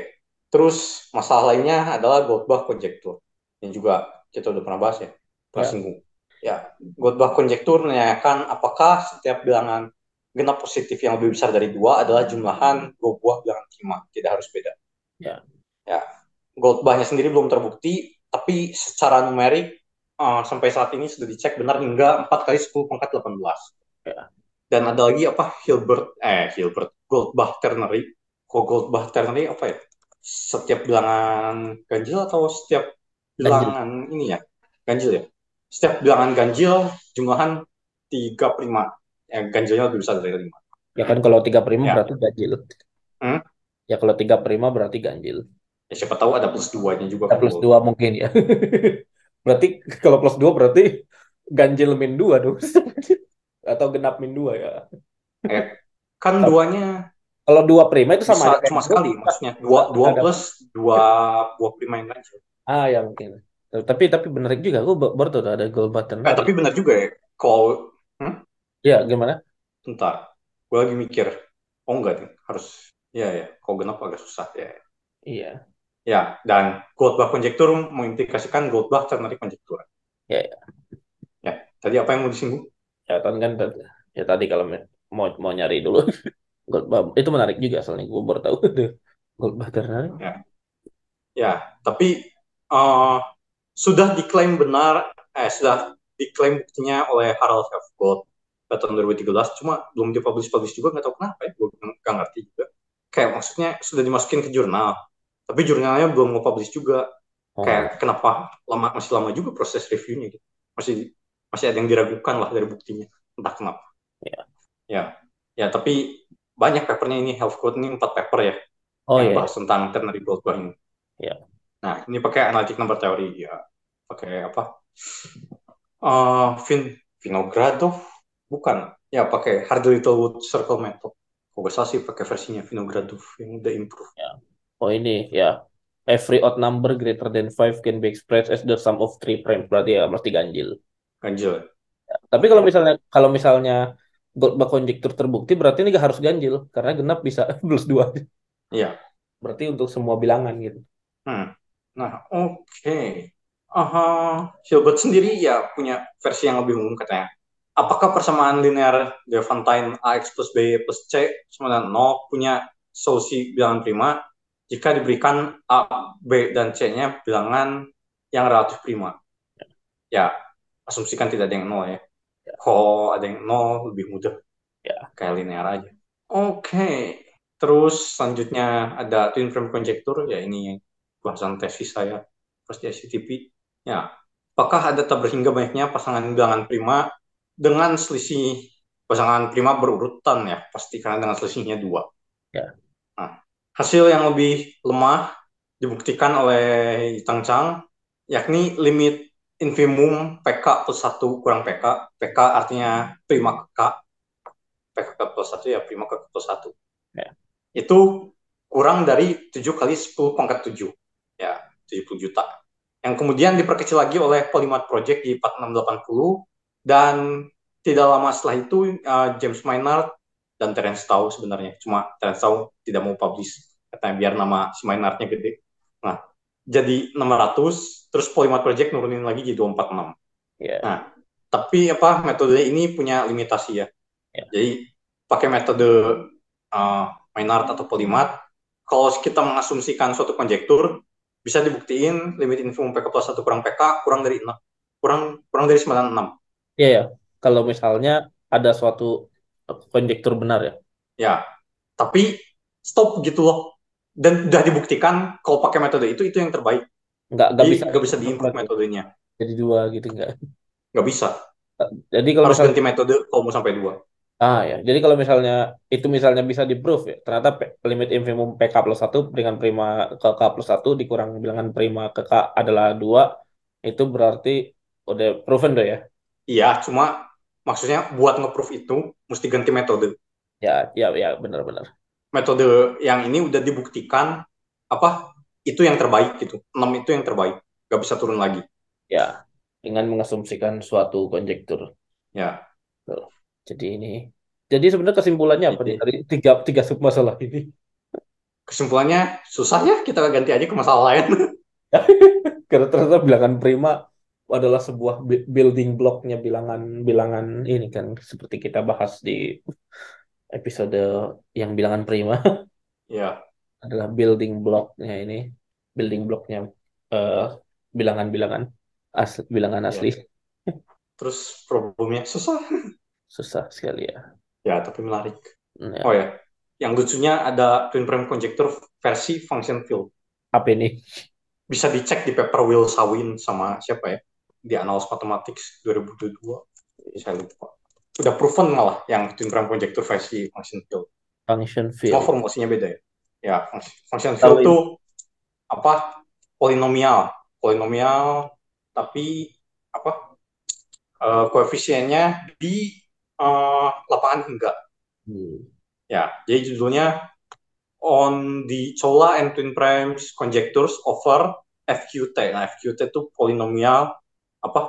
Terus masalah lainnya adalah Goldbach konjektur. Yang juga kita udah pernah bahas ya. Pernah yeah. singgung. Ya, Goldbach konjektur menanyakan apakah setiap bilangan genap positif yang lebih besar dari dua adalah jumlahan dua buah bilangan prima, tidak harus beda. Ya. Ya. gold bahnya sendiri belum terbukti, tapi secara numerik uh, sampai saat ini sudah dicek benar hingga 4 kali 10 pangkat 18. Ya. Dan ada lagi apa Hilbert eh Hilbert Goldbach ternary. Kok Goldbach ternary apa ya? Setiap bilangan ganjil atau setiap bilangan ganjil. ini ya? Ganjil ya. Setiap bilangan ganjil jumlahan 3 prima. Ya, ganjilnya lebih besar dari 5. Ya kan kalau 3 prima ya. berarti ganjil. Hmm? Ya kalau 3 prima berarti ganjil. Ya siapa tahu ada plus 2-nya juga. Ada plus 2 mungkin ya. berarti kalau plus 2 berarti ganjil min 2 dong. Atau genap min 2 ya. Eh, kan duanya kalau dua prima itu sama Bisa, cuma sekali maksudnya dua dua plus dua dua prima yang ganjil. Ah ya mungkin. Tapi tapi benar juga aku baru tuh ada gold button. Eh, tapi benar juga ya. Kalau hmm? Ya gimana? Bentar, gue lagi mikir. Oh enggak nih, harus ya ya. Kalau genap agak susah ya. Iya. Ya, dan Goldbach konjektur mengimplikasikan Goldbach ternary konjektur. Ya, ya. Ya, tadi apa yang mau disinggung? Ya, kan kan ya tadi kalau mau mau nyari dulu Goldbach itu menarik juga soalnya gue baru tahu tuh Goldbach ternary. Ya. Ya, tapi uh, sudah diklaim benar eh sudah diklaim buktinya oleh Harald Helfgott tahun 2013 cuma belum dipublish publish juga nggak tahu kenapa ya gue nggak ngerti juga. Kayak maksudnya sudah dimasukin ke jurnal tapi jurnalnya belum mau publish juga. Oh. kayak kenapa lama masih lama juga proses reviewnya gitu. Masih masih ada yang diragukan lah dari buktinya entah kenapa. Ya. Ya. Ya tapi banyak papernya ini health code ini empat paper ya oh, yang iya. bahas tentang ternary blood ini. Ya nah ini pakai analitik number teori ya. Pakai apa? Uh, Vin Vinogradov bukan. Ya pakai Hard Littlewood Circle Method. Kok gak sih pakai versinya Vinogradov yang udah improve. Ya. oh ini ya. Every odd number greater than 5 can be expressed as the sum of three primes berarti ya mesti ganjil. Ganjil. Ya. tapi kalau misalnya kalau misalnya Goldbach konjektur terbukti berarti ini gak harus ganjil karena genap bisa plus dua iya berarti untuk semua bilangan gitu hmm. nah oke okay. Uh, Hilbert sendiri ya punya versi yang lebih umum katanya. Apakah persamaan linear Levantine AX plus B plus C sama dengan 0 punya solusi bilangan prima jika diberikan A, B, dan C-nya bilangan yang relatif prima? Ya, asumsikan tidak ada yang 0 ya. Kalau ada yang 0 lebih mudah. Ya. Kayak linear aja. Oke. Okay. Terus selanjutnya ada twin frame conjecture. Ya ini bahasan tesis saya pas di ICTP Ya, apakah ada tak berhingga banyaknya pasangan bilangan prima dengan selisih pasangan prima berurutan ya, pasti karena dengan selisihnya dua. Ya. Nah, hasil yang lebih lemah dibuktikan oleh Tang Chang, yakni limit infimum PK plus 1 kurang PK. PK artinya prima ke K. PK ke plus 1 ya prima ke plus 1. Ya. Itu kurang dari 7 kali 10 pangkat 7. Ya, 70 juta yang kemudian diperkecil lagi oleh Polymath Project di 4680 dan tidak lama setelah itu uh, James Maynard dan Terence Tao sebenarnya cuma Terence Tao tidak mau publish katanya biar nama si Maynardnya gede nah jadi 600 terus Polymath Project nurunin lagi jadi 246 yeah. nah tapi apa metode ini punya limitasi ya. Yeah. jadi pakai metode uh, Maynard atau Polymath kalau kita mengasumsikan suatu konjektur bisa dibuktiin limit info PK plus satu kurang PK kurang dari 6 kurang kurang dari 96 iya ya kalau misalnya ada suatu konjektur benar ya? Ya. Tapi stop gitu loh. Dan udah dibuktikan kalau pakai metode itu itu yang terbaik nggak nggak bisa nggak bisa diimprove metodenya jadi dua gitu nggak nggak bisa jadi kalau harus misalnya, ganti metode kalau mau sampai dua Ah ya, jadi kalau misalnya itu misalnya bisa di proof ya, ternyata limit infimum PK plus satu dengan prima ke K plus satu dikurang bilangan prima ke K adalah dua, itu berarti udah proven tuh ya? Iya, cuma maksudnya buat nge-proof itu mesti ganti metode. Ya, ya, ya, benar-benar. Metode yang ini udah dibuktikan apa itu yang terbaik gitu, 6 itu yang terbaik, gak bisa turun lagi. Ya, dengan mengasumsikan suatu konjektur. Ya. Tuh. Jadi ini. Jadi sebenarnya kesimpulannya apa nih dari tiga tiga sub masalah ini? Kesimpulannya susah ya kita ganti aja ke masalah lain. Karena ternyata bilangan prima adalah sebuah building blocknya bilangan bilangan ini kan seperti kita bahas di episode yang bilangan prima. Ya. Adalah building blocknya ini. building blocknya eh, bilangan-bilangan asli, bilangan asli Ya. Terus problemnya susah. susah sekali ya. Ya, tapi menarik. Hmm, Oh Ya, ya, yang lucunya ada twin frame conjecture versi function field. apa ini? Bisa dicek di paper Will Sawin sama siapa ya? Di Annals Mathematics 2022. Saya lupa. Udah proven malah yang twin frame conjecture versi function field. Function Cuma field. formulasinya beda ya. Ya, function, field ini. tuh apa? Polinomial. Polinomial tapi apa? eh, koefisiennya di eh, lapangan hingga. Hmm. Ya, jadi judulnya on the Chola and twin primes conjectures over FQT. Nah, FQT itu polinomial apa?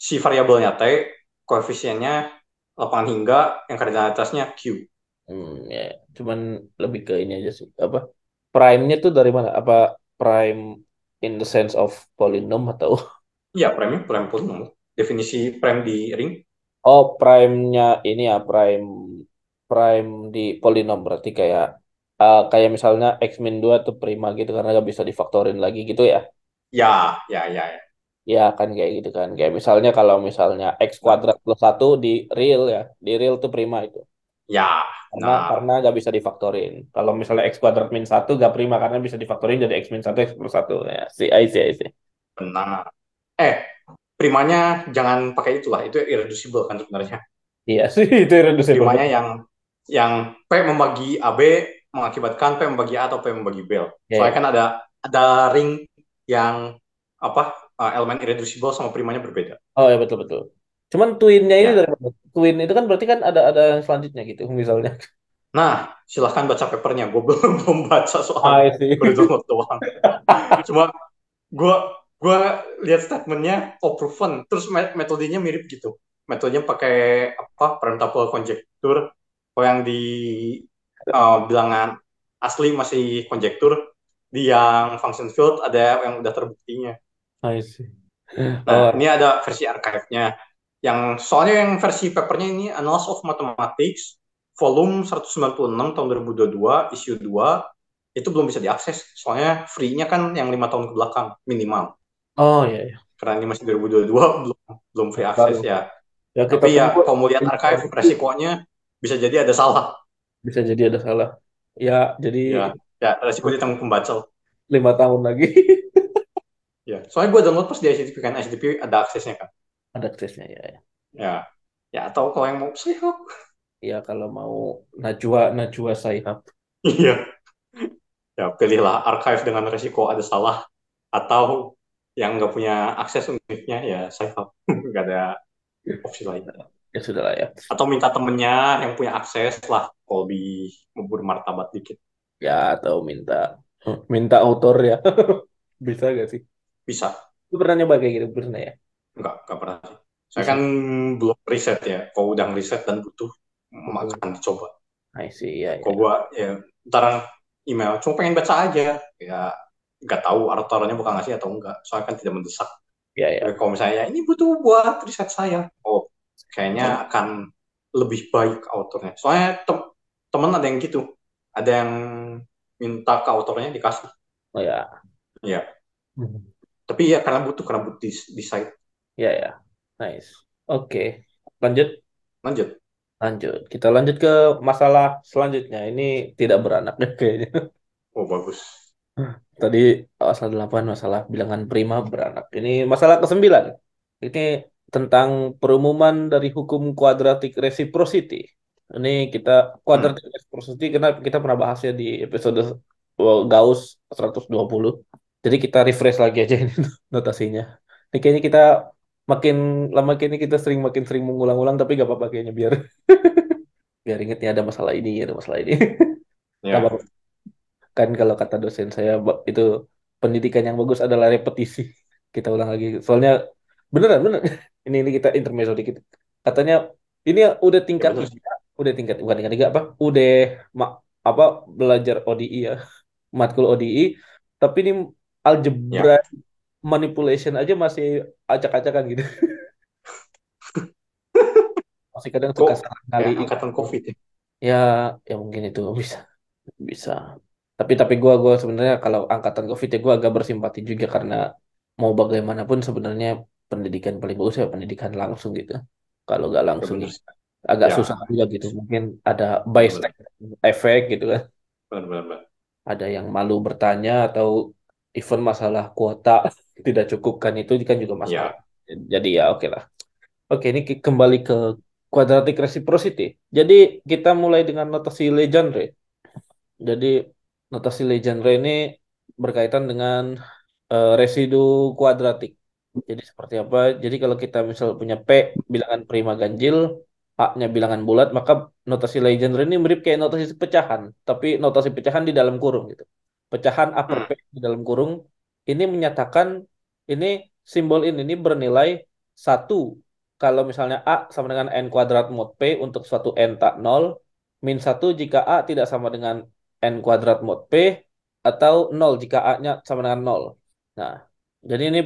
Si variabelnya T, koefisiennya lapangan hingga, yang koordinatasnya Q. Hmm, ya, cuman lebih ke ini aja sih. Apa? Prime-nya tuh dari mana? Apa prime in the sense of polynom atau Iya, prime prime polinom. Definisi prime di ring. oh prime-nya ini ya prime prime di polinom berarti kayak eh, kayak misalnya x min 2 tuh prima gitu karena nggak bisa difaktorin lagi gitu ya. Ya, ya, ya, ya. Ya kan kayak gitu kan. Kayak misalnya kalau misalnya x kuadrat plus satu di real ya. Di real tuh prima itu. Ya. Karena Nah, karena nggak bisa difaktorin. Kalau misalnya x kuadrat min satu nggak prima karena bisa difaktorin jadi x min satu x plus satu ya. Si I see, I see. benar. Eh, primanya jangan pakai itulah. Itu irreducible kan sebenarnya. Iya sih itu irreducible. Primanya yang yang P membagi AB mengakibatkan P membagi A atau P membagi B. Ya, Soalnya ya. kan ada ada ring yang apa uh, elemen irreducible sama primanya berbeda. Oh ya betul betul. Cuman twinnya ini Ya. dari mana? Twin itu kan berarti kan ada ada yang selanjutnya gitu misalnya. Nah, silahkan baca papernya. Gue belum belum baca soal baru download doang. Cuma gue gue lihat statementnya oh proven. Terus me- metodenya mirip gitu. Metodenya pakai apa prime tuple conjecture. Kalau yang di uh, bilangan asli masih conjecture. Di yang function field ada yang udah terbuktinya. I see. Nah, Oh, ini ada versi archive-nya. Yang soalnya yang versi papernya ini Annals of Mathematics volume 196 tahun 2022 issue 2 itu belum bisa diakses. Soalnya free-nya kan yang lima tahun ke belakang minimal. oh iya iya. Karena ini masih 2022 belum belum free akses ya. Ya kita Tapi ya kalau mau lihat archive resikonya bisa jadi ada salah. bisa jadi ada salah. Ya jadi Ya, ya resiko ditanggung pembaca. lima tahun lagi Ya, soalnya gue download pas di ICTP kan ICTP ada aksesnya kan. Ada aksesnya ya. ya. Ya, ya atau kalau yang mau saya Ya kalau mau Najwa Najwa Saihab. Iya. Ya, pilihlah archive dengan resiko ada salah atau yang nggak punya akses unitnya ya saya nggak ada opsi lain. Ya sudah lah ya. Atau minta temennya yang punya akses lah kalau lebih mau bermartabat dikit. Ya atau minta minta autor ya. Bisa gak sih? Bisa. Lu pernah nyoba kayak gitu pernah ya? Nggak, nggak pernah. sih. Saya kan belum riset ya. Kalau udah riset dan butuh, akan dicoba. I see ya. ya. Kalau gua ya ntar email, cuma pengen baca aja. Ya nggak tahu autornya bakal ngasih atau enggak. Soalnya kan tidak mendesak. Ya ya. Kalau misalnya ini butuh buat riset saya, oh kayaknya akan lebih baik autornya. Soalnya tem- teman ada yang gitu, ada yang minta ke autornya dikasih. Oh ya. Ya, Hmm. tapi ya karena butuh karena butuh di, di site. Ya ya. Nice. Oke. Lanjut. Lanjut. Lanjut. Kita lanjut ke masalah selanjutnya. Ini tidak beranak deh kayaknya. Oh bagus. Tadi pasal 8 masalah bilangan prima beranak. Ini masalah ke-9. Ini tentang perumuman dari hukum quadratic reciprocity. Ini kita quadratic reciprocity karena kita pernah bahasnya di episode well, Gauss 120. Jadi kita refresh lagi aja ini notasinya. Ini kayaknya kita makin lama kayaknya kita sering makin sering mengulang-ulang tapi gak apa-apa kayaknya biar biar inget nih ada masalah ini ada masalah ini. Ya. Gak apa-apa. Kan kalau kata dosen saya itu pendidikan yang bagus adalah repetisi. Kita ulang lagi. Soalnya beneran bener. Ini ini kita intermezzo dikit. Katanya ini ya udah tingkat tiga, udah tingkat bukan tingkat tiga apa? Udah ma- apa belajar ODI ya, matkul ODI. Tapi ini algebra manipulation aja masih acak-acakan gitu. masih kadang suka salah kali. angkatan COVID ya? Ya, ya mungkin itu bisa bisa. Tapi tapi gua gua sebenarnya kalau angkatan COVID ya gua agak bersimpati juga karena mau bagaimanapun sebenarnya pendidikan paling bagus ya pendidikan langsung gitu. Kalau nggak Ya langsung ya agak Ya, susah juga gitu. Mungkin ada bias efek gitu kan. Benar-benar. Ada yang malu bertanya atau even masalah kuota tidak cukup kan itu kan juga masalah. Ya. Jadi ya oke lah. Oke, ini kembali ke quadratic reciprocity. Jadi kita mulai dengan notasi Legendre. Jadi notasi Legendre ini berkaitan dengan eh, residu kuadratik. Jadi seperti apa? Jadi kalau kita misal punya P bilangan prima ganjil, A-nya bilangan bulat, maka notasi Legendre ini mirip kayak notasi pecahan, tapi notasi pecahan di dalam kurung gitu. Pecahan A per Hmm. P di dalam kurung ini menyatakan ini simbol ini, ini bernilai satu kalau misalnya A sama dengan N kuadrat mod P untuk suatu N tak 0, min 1 jika A tidak sama dengan N kuadrat mod P, atau 0 jika A-nya sama dengan 0. Nah, jadi ini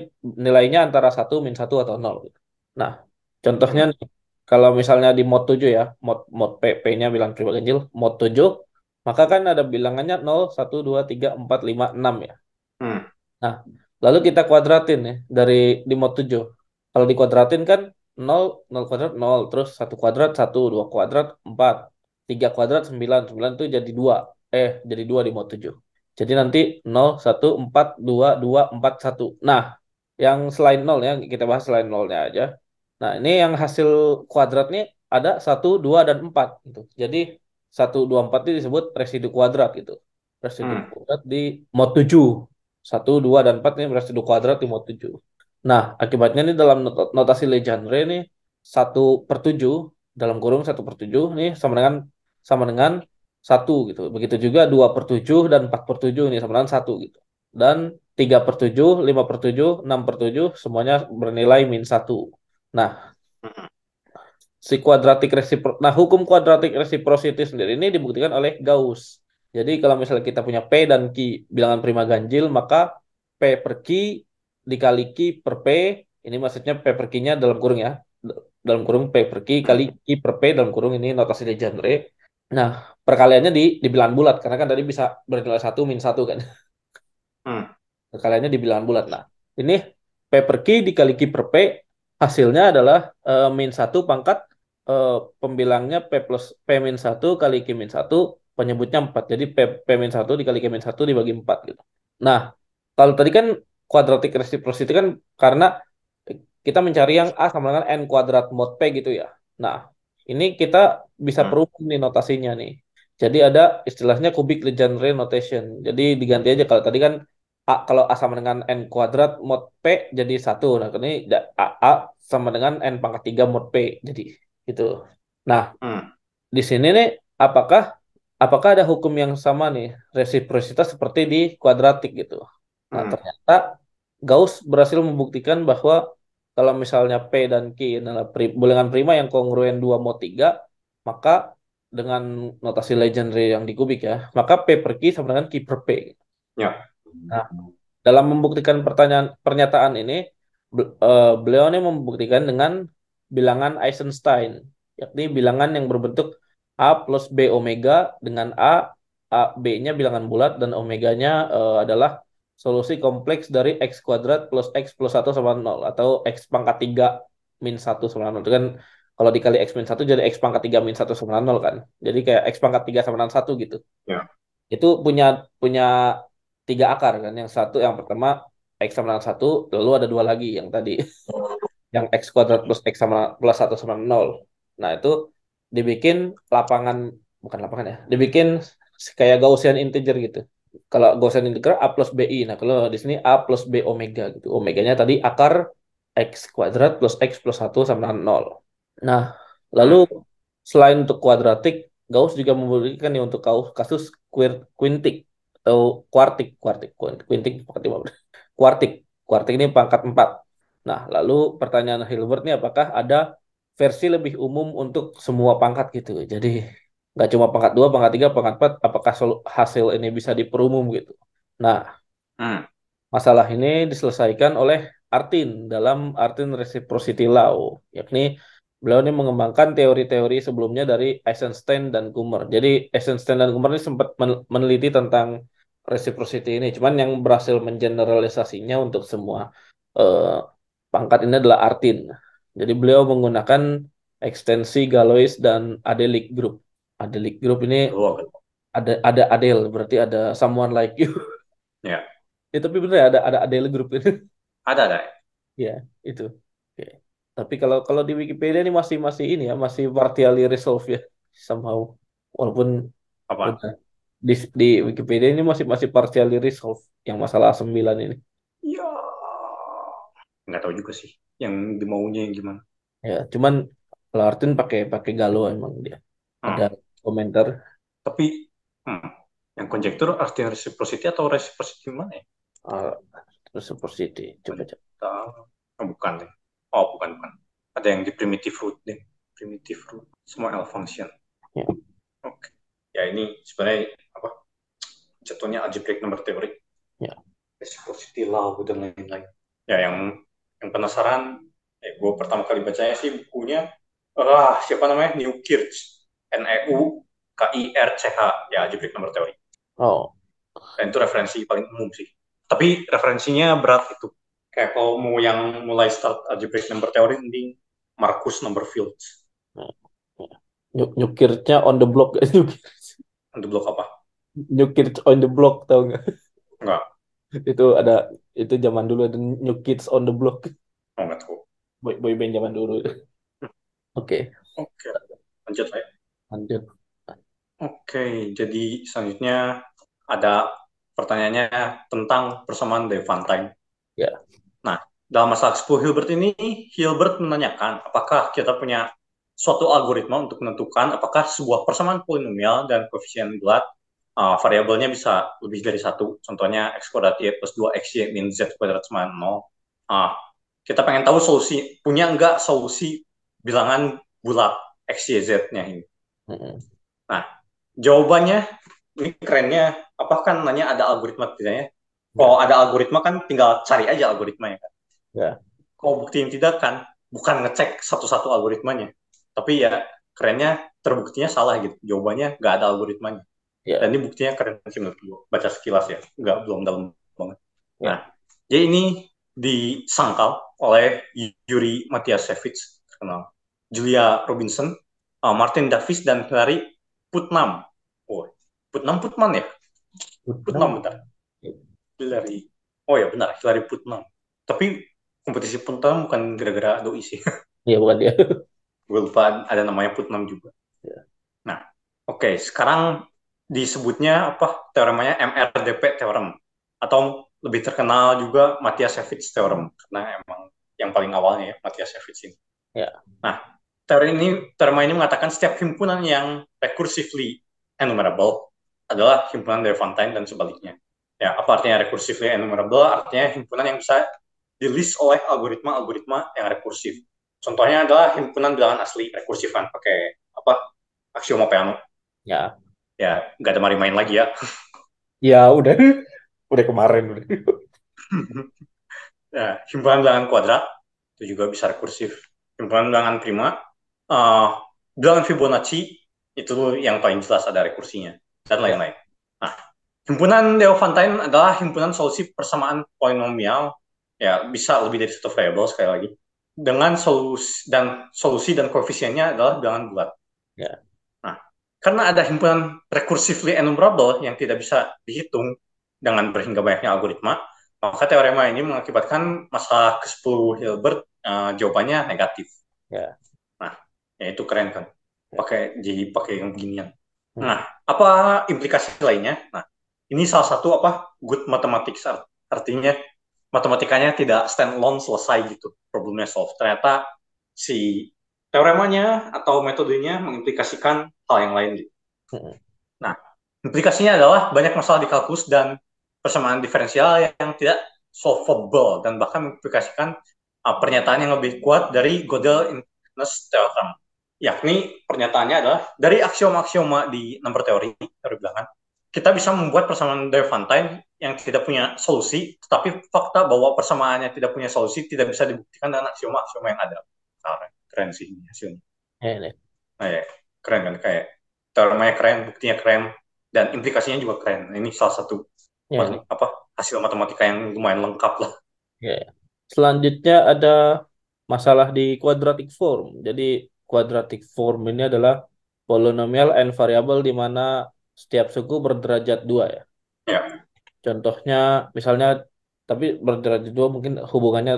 nilainya antara 1 min 1 atau 0. gitu. Nah, contohnya Hmm. nih, kalau misalnya di mod 7 ya, mod, mod P, P-nya bilang prima ganjil, mod 7, maka kan ada bilangannya 0, 1, 2, 3, 4, 5, 6 ya. Hmm. Nah, lalu kita kuadratin ya dari di mod 7. Kalau dikuadratin kan 0, 0 kuadrat 0, terus 1 kuadrat 1, 2 kuadrat 4, 3 kuadrat 9, 9 itu jadi 2. Eh, jadi 2 di mod 7. Jadi nanti 0, 1, 4, 2, 2, 4, 1. Nah, yang selain 0 ya, kita bahas selain 0-nya aja. Nah, ini yang hasil kuadrat nih ada 1, 2, dan 4 gitu. Jadi 1, 2, 4 itu disebut residu kuadrat gitu. Residu Hmm. kuadrat di mod 7. 1, 2, dan 4 ini residu kuadrat di mod 7. Nah, akibatnya ini dalam not- notasi Legendre ini 1 per 7 dalam kurung 1 per 7 nih sama dengan sama dengan 1 gitu. Begitu juga 2 per 7 dan 4 per 7 ini sama dengan 1 gitu. Dan 3 per 7, 5 per 7, 6 per 7 semuanya bernilai min 1. Nah, si quadratic recipro nah hukum quadratic reciprocity sendiri ini dibuktikan oleh Gauss. Jadi kalau misalnya kita punya P dan Q bilangan prima ganjil, maka P per Q dikali Q per P, ini maksudnya P per Q-nya dalam kurung ya. Dalam kurung P per Q kali Q per P dalam kurung ini notasi Legendre. Nah, perkaliannya di di bilangan bulat karena kan tadi bisa bernilai 1 min 1 kan. Hmm. Perkaliannya di bilangan bulat. Nah, ini P per Q dikali Q per P hasilnya adalah eh, min 1 pangkat eh, pembilangnya P plus P min 1 kali Q min 1 penyebutnya 4. Jadi P, P min 1 dikali Q min 1 dibagi 4 gitu. Nah, kalau tadi kan quadratic reciprocity kan karena kita mencari yang A sama dengan N kuadrat mod P gitu ya. Nah, ini kita bisa Hmm. perubah nih notasinya nih. Jadi ada istilahnya cubic Legendre notation. Jadi diganti aja kalau tadi kan A kalau A sama dengan N kuadrat mod P jadi satu. Nah, ini A, A sama dengan N pangkat 3 mod P. Jadi gitu. Nah, Hmm. di sini nih apakah apakah ada hukum yang sama nih resiprositas seperti di kuadratik gitu. Nah, Hmm. ternyata Gauss berhasil membuktikan bahwa kalau misalnya P dan Q adalah pri, bilangan prima yang kongruen 2 mod 3, maka dengan notasi Legendre yang di kubik ya, maka P per Q sama dengan Q per P. Ya. Nah, dalam membuktikan pertanyaan pernyataan ini, be- eh, beliau ini membuktikan dengan bilangan Eisenstein, yakni bilangan yang berbentuk A plus B omega dengan A, A B-nya bilangan bulat dan omeganya eh, adalah solusi kompleks dari X kuadrat plus X plus 1 sama 0 atau X pangkat 3 min 1 sama 0. Itu kan kalau dikali X min 1 jadi X pangkat 3 min 1 sama 0 kan. Jadi kayak X pangkat 3 sama dengan 1 gitu. Ya. Itu punya punya tiga akar kan. Yang satu yang pertama X sama dengan 1, lalu ada dua lagi yang tadi yang X kuadrat plus X sama plus 1 sama 0. Nah, itu dibikin lapangan bukan lapangan ya. Dibikin kayak Gaussian integer gitu. Kalau Gaussian integer A plus BI. Nah, kalau di sini A plus B omega gitu. Omeganya tadi akar X kuadrat plus X plus 1 sama dengan 0. Nah, lalu selain untuk kuadratik, Gauss juga memberikan nih untuk kasus quintic atau quartic, quartic, quintic pangkat 5. Quartic, quartic ini pangkat 4. Nah, lalu pertanyaan Hilbert nih apakah ada versi lebih umum untuk semua pangkat gitu. Jadi nggak cuma pangkat 2, pangkat 3, pangkat 4, apakah hasil ini bisa diperumum gitu. Nah, Hmm. masalah ini diselesaikan oleh Artin dalam Artin Reciprocity Law, yakni beliau ini mengembangkan teori-teori sebelumnya dari Eisenstein dan Kummer. Jadi Eisenstein dan Kummer ini sempat men- meneliti tentang reciprocity ini. Cuman yang berhasil mengeneralisasinya untuk semua eh, pangkat ini adalah Artin. Jadi beliau menggunakan ekstensi Galois dan Adelik Group. Adelik Group ini ada ada Adele, berarti ada someone like you. Ya, Ya, tapi bener ya, ada ada Adele Group ini. ada ada. Ya, itu. Oke. Tapi kalau kalau di Wikipedia ini masih masih ini ya, masih partially resolved ya somehow. Walaupun Apa? udah di di Wikipedia ini masih masih partially resolved yang masalah 9 ini. Ya, nggak tahu juga sih yang dimaunya yang gimana. Ya, cuman kalau pakai pakai Galo emang dia. Ada Hmm. komentar Tapi hmm, yang konjektur artinya reciprocity atau reciprocity mana ya? uh, reciprocity. Coba coba. Oh, bukan deh. Oh, bukan bukan. Ada yang di primitive root deh. Primitive root. Semua L function. Ya. Oke. Ya ini sebenarnya apa? Jatuhnya algebraic number theory. Ya. Reciprocity law dan lain-lain. Ya yang yang penasaran, ya gue pertama kali bacanya sih bukunya ah siapa namanya Newkirch N E U K I R C H ya algebraic number theory. Oh, Dan itu referensi paling umum sih. Tapi referensinya berat itu. Kayak kalau mau yang mulai start algebraic number theory, mending Marcus number fields. New, New Kids-nya on the block. New, Kids- Untuk blok apa? New Kids on the block tau nggak? Enggak. Itu ada itu zaman dulu ada New Kids on the block. Oh, enggak tahu. Boy, boy band zaman dulu. Oke, Oke. Lanjut lah ya. lanjut. Oke, jadi selanjutnya ada pertanyaannya tentang persamaan Levantine. Ya. Nah, dalam masalah 10 Hilbert ini, Hilbert menanyakan apakah kita punya suatu algoritma untuk menentukan apakah sebuah persamaan polinomial dan koefisien bulat uh, variabelnya bisa lebih dari satu. Contohnya x kuadrat y plus 2 xy min z kuadrat sama 0. Ah, kita pengen tahu solusi, punya nggak solusi bilangan bulat x, y, z-nya ini. Mm-mm. Jawabannya ini kerennya apa kan nanya ada algoritma tidak ya? Kalau ada algoritma kan tinggal cari aja algoritmanya kan. Ya. Kalau buktiin tidak kan bukan ngecek satu-satu algoritmanya. Tapi ya kerennya terbuktinya salah gitu. Jawabannya nggak ada algoritmanya. Ya. Dan ini buktinya keren sih menurut gue. Baca sekilas ya, nggak belum dalam banget. Ya. Nah, jadi ini disangkal oleh Yuri Matiasevich, terkenal, Julia Robinson, uh, Martin Davis, dan Hilary Putnam. Oh, Putnam Putman ya? Putnam bentar. Hillary. Oh ya benar, Hillary Putnam. Tapi kompetisi Putnam bukan gara-gara doi sih. Iya bukan dia. Gue lupa ada namanya Putnam juga. Ya. Nah, oke, sekarang disebutnya apa? Teoremanya MRDP teorem atau lebih terkenal juga Matiasevich theorem karena emang yang paling awalnya ya Matiasevich ini. Ya. Nah, teori ini teorema ini mengatakan setiap himpunan yang recursively enumerable adalah himpunan Levantine dan sebaliknya. Ya, apa artinya recursively enumerable? Artinya himpunan yang bisa di list oleh algoritma-algoritma yang rekursif. Contohnya adalah himpunan bilangan asli rekursif kan pakai apa? Aksioma Peano. Ya. Ya, nggak ada main-main lagi ya. Ya udah. Udah kemarin udah. Ya, himpunan bilangan kuadrat itu juga bisa rekursif. Himpunan bilangan prima, eh, bilangan Fibonacci itu yang paling jelas ada rekursinya dan lain-lain. Nah, himpunan Diophantine adalah himpunan solusi persamaan polinomial ya bisa lebih dari satu variabel sekali lagi dengan solusi dan solusi dan koefisiennya adalah bilangan bulat. Ya. Karena ada himpunan recursively enumerable yang tidak bisa dihitung dengan berhingga banyaknya algoritma, maka teorema ini mengakibatkan masalah ke-10 Hilbert eh, jawabannya negatif. Ya. Nah, ya itu keren kan. Pakai jadi pakai yang beginian. Hmm. Nah, apa implikasi lainnya? Nah, ini salah satu apa good mathematics art- artinya matematikanya tidak stand alone selesai gitu problemnya solve. Ternyata si teoremanya atau metodenya mengimplikasikan hal yang lain. Hmm. Nah, implikasinya adalah banyak masalah di kalkulus dan persamaan diferensial yang tidak solvable dan bahkan mengimplikasikan uh, pernyataan yang lebih kuat dari Gödel infiniteness theorem. Yakni pernyataannya adalah dari aksioma-aksioma di number teori, teori bilangan, kita bisa membuat persamaan Diophantine yang tidak punya solusi, tetapi fakta bahwa persamaannya tidak punya solusi tidak bisa dibuktikan dengan aksioma-aksioma yang ada. Nah, keren sih hasilnya. Ya, ini. Nah, ya, keren kan kayak teoremanya keren, buktinya keren, dan implikasinya juga keren. Ini salah satu Ya, apa hasil matematika yang lumayan lengkap lah. ya. Selanjutnya ada masalah di quadratic form. Jadi quadratic form ini adalah polinomial and variable di mana setiap suku berderajat dua ya. Ya. Contohnya misalnya tapi berderajat dua mungkin hubungannya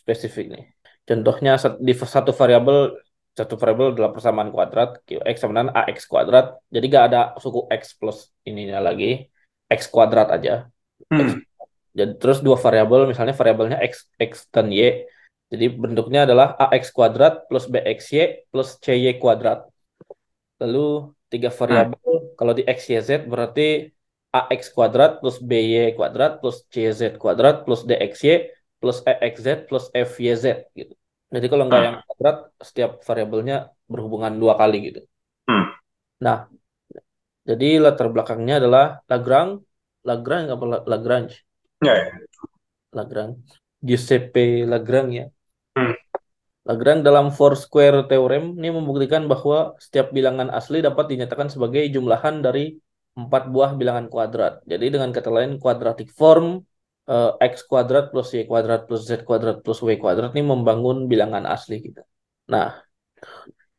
spesifik nih. Contohnya di satu variabel satu variabel adalah persamaan kuadrat qx sama dengan ax kuadrat. Jadi gak ada suku x plus ininya lagi x kuadrat aja. X. Hmm. Jadi terus dua variabel misalnya variabelnya x x dan y. Jadi bentuknya adalah ax kuadrat plus bxy plus cy kuadrat. Lalu tiga variabel kalau di x y z berarti ax kuadrat plus by kuadrat plus cz kuadrat plus dxy plus exz plus fyz gitu. Jadi kalau nggak Hmm. yang kuadrat setiap variabelnya berhubungan dua kali gitu. Hmm. Nah, jadi latar belakangnya adalah Lagrange, Lagrange apa La- Lagrange, Ya, ya. Lagrange, Giuseppe Lagrange ya. Hmm. Lagrange dalam Foursquare Theorem ini membuktikan bahwa setiap bilangan asli dapat dinyatakan sebagai jumlahan dari empat buah bilangan kuadrat. Jadi dengan kata lain quadratic form eh, x kuadrat plus y kuadrat plus z kuadrat plus w kuadrat ini membangun bilangan asli kita. Nah,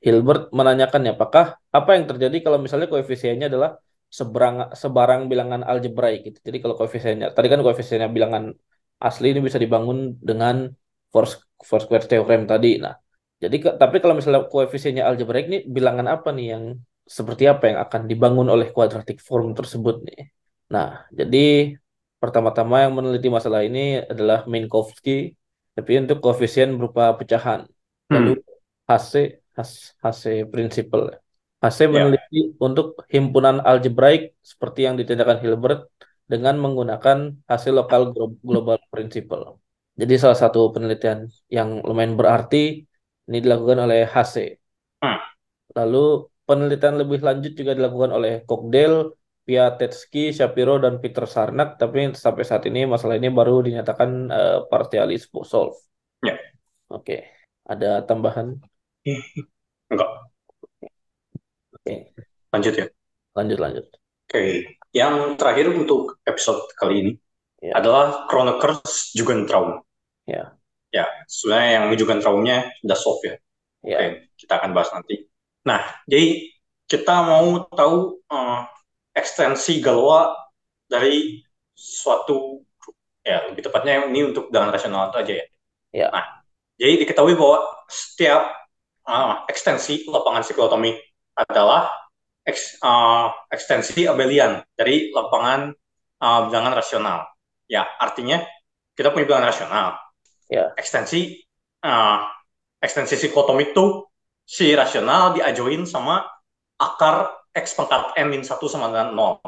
Hilbert menanyakannya apakah apa yang terjadi kalau misalnya koefisiennya adalah seberang sebarang bilangan algebraik gitu. Jadi kalau koefisiennya tadi kan koefisiennya bilangan asli ini bisa dibangun dengan Fours- Foursquare Theorem tadi. Nah, jadi ke- tapi kalau misalnya koefisiennya algebraik ini bilangan apa nih yang seperti apa yang akan dibangun oleh quadratic form tersebut nih. Nah, jadi pertama-tama yang meneliti masalah ini adalah Minkowski, tapi untuk koefisien berupa pecahan. Lalu Hmm. HC, Has- HC principle. HC Ya. meneliti untuk himpunan algebraik seperti yang ditindakan Hilbert dengan menggunakan hasil lokal glo- global principle. Jadi salah satu penelitian yang lumayan berarti ini dilakukan oleh HC. Hmm. Lalu penelitian lebih lanjut juga dilakukan oleh Cockdale, Piatetsky, Shapiro, dan Peter Sarnak. Tapi sampai saat ini masalah ini baru dinyatakan eh, partially solved. Ya. Oke, ada tambahan? Enggak. Oke, Lanjut ya. lanjut lanjut. Oke. Yang terakhir untuk episode kali ini Ya. adalah Chronikers Jugendraum. Ya. Ya, sebenarnya yang Jugendraumnya sudah solve ya. Ya, Oke, kita akan bahas nanti. Nah, jadi kita mau tahu eh, ekstensi Galois dari suatu ya lebih tepatnya ini untuk dengan rasional itu aja ya. Ya. Nah, jadi diketahui bahwa setiap eh, ekstensi lapangan siklotomi adalah eks- eh, ekstensi abelian dari lapangan eh, bilangan rasional. Ya, artinya kita punya bilangan rasional. Ya. Ekstensi eh, ekstensi siklotomi itu si rasional diajoin sama akar x pangkat n min 1 sama dengan 0.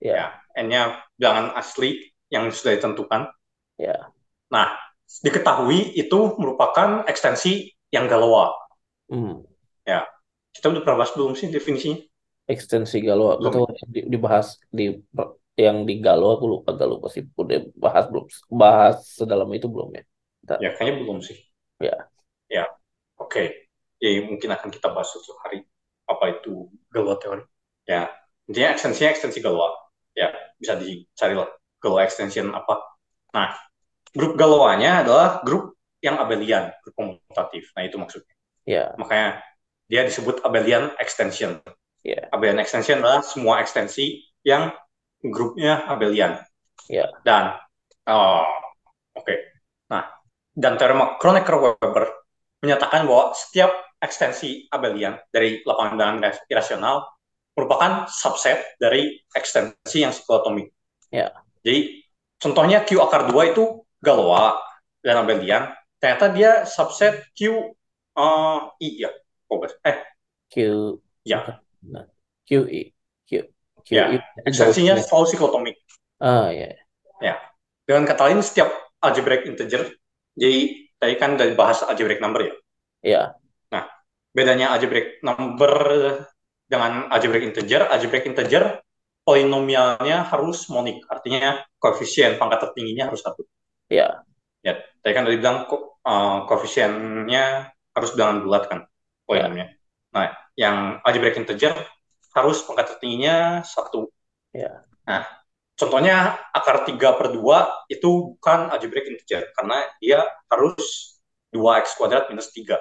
ya, n-nya bilangan asli yang sudah ditentukan. ya, Nah, diketahui itu merupakan ekstensi yang Galois. Hmm. Kita udah pernah bahas belum sih definisinya? Ekstensi Galois. Belum. Dibahas di yang di Galois aku lupa lupa sih udah bahas belum bahas sedalam itu belum ya. Ya, kayaknya belum sih. Ya. Ya, oke. Ya, mungkin akan kita bahas suatu hari apa itu Galois teori. Ya, intinya ekstensinya ekstensi Galois. Ya, bisa dicari lah Galois extension apa. Nah, grup Galoisnya adalah grup yang abelian, grup komutatif. Nah, itu maksudnya. Ya, Makanya dia disebut abelian extension. Ya. Abelian extension adalah semua ekstensi yang grupnya abelian. Ya. Dan oh, oke. Nah, dan teorema Kronecker-Weber menyatakan bahwa setiap ekstensi abelian dari lapangan bilangan irasional merupakan subset dari ekstensi yang siklotomi. Ya. Jadi contohnya Q akar 2 itu Galois dan abelian. Ternyata dia subset Q eh, I ya. Oh, eh, Q ya. Nah, QE Q QE Ya, ekstensinya Gaussian. selalu siklotomik. Ah ya. Dengan kata lain, setiap algebraic integer, jadi tadi kan dari bahas algebraic number ya. Ya. Bedanya algebraic number dengan algebraic integer, algebraic integer polinomialnya harus monik, artinya koefisien pangkat tertingginya harus satu. Ya. Ya, tadi kan tadi bilang ko- uh, koefisiennya harus bilangan bulat kan, polinomnya. Nah, yang algebraic integer harus pangkat tertingginya satu. Ya. Nah, contohnya akar 3 per 2 itu bukan algebraic integer karena dia harus 2x kuadrat minus 3.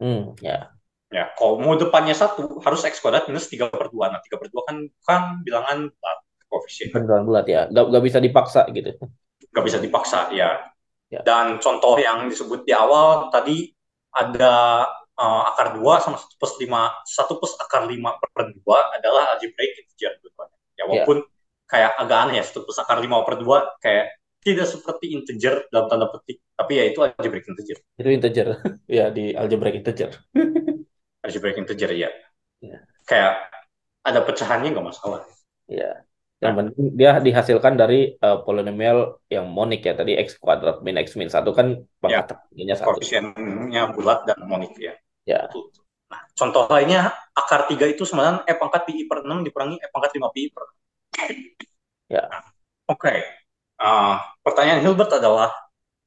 Hmm, ya. Ya, kalau mau depannya satu harus x kuadrat minus 3 per 2. Nah, 3 per 2 kan kan bilangan bulat, koefisien. Beneran bulat ya. Gak, gak bisa dipaksa gitu. Gak bisa dipaksa, ya. Ya. Dan contoh yang disebut di awal tadi ada uh, akar 2 sama 1 plus 5. 1 plus akar 5 per 2 adalah algebraic integer. Ya, walaupun kayak agak aneh ya, 1 plus akar 5 per 2 kayak tidak seperti integer dalam tanda petik, tapi ya itu algebraic integer. Itu integer, ya di algebraic integer. algebraic integer ya. Ya. Kayak ada pecahannya nggak masalah. Ya. Yang penting dia dihasilkan dari uh, polinomial yang monik ya tadi x kuadrat min x min satu kan pangkat ya. satu. Koefisiennya bulat dan monik ya. Ya. Nah, contoh lainnya akar 3 itu sebenarnya e pangkat pi per 6 dikurangi e pangkat 5 pi per. Ya. Oke. Okay. Uh, pertanyaan Hilbert adalah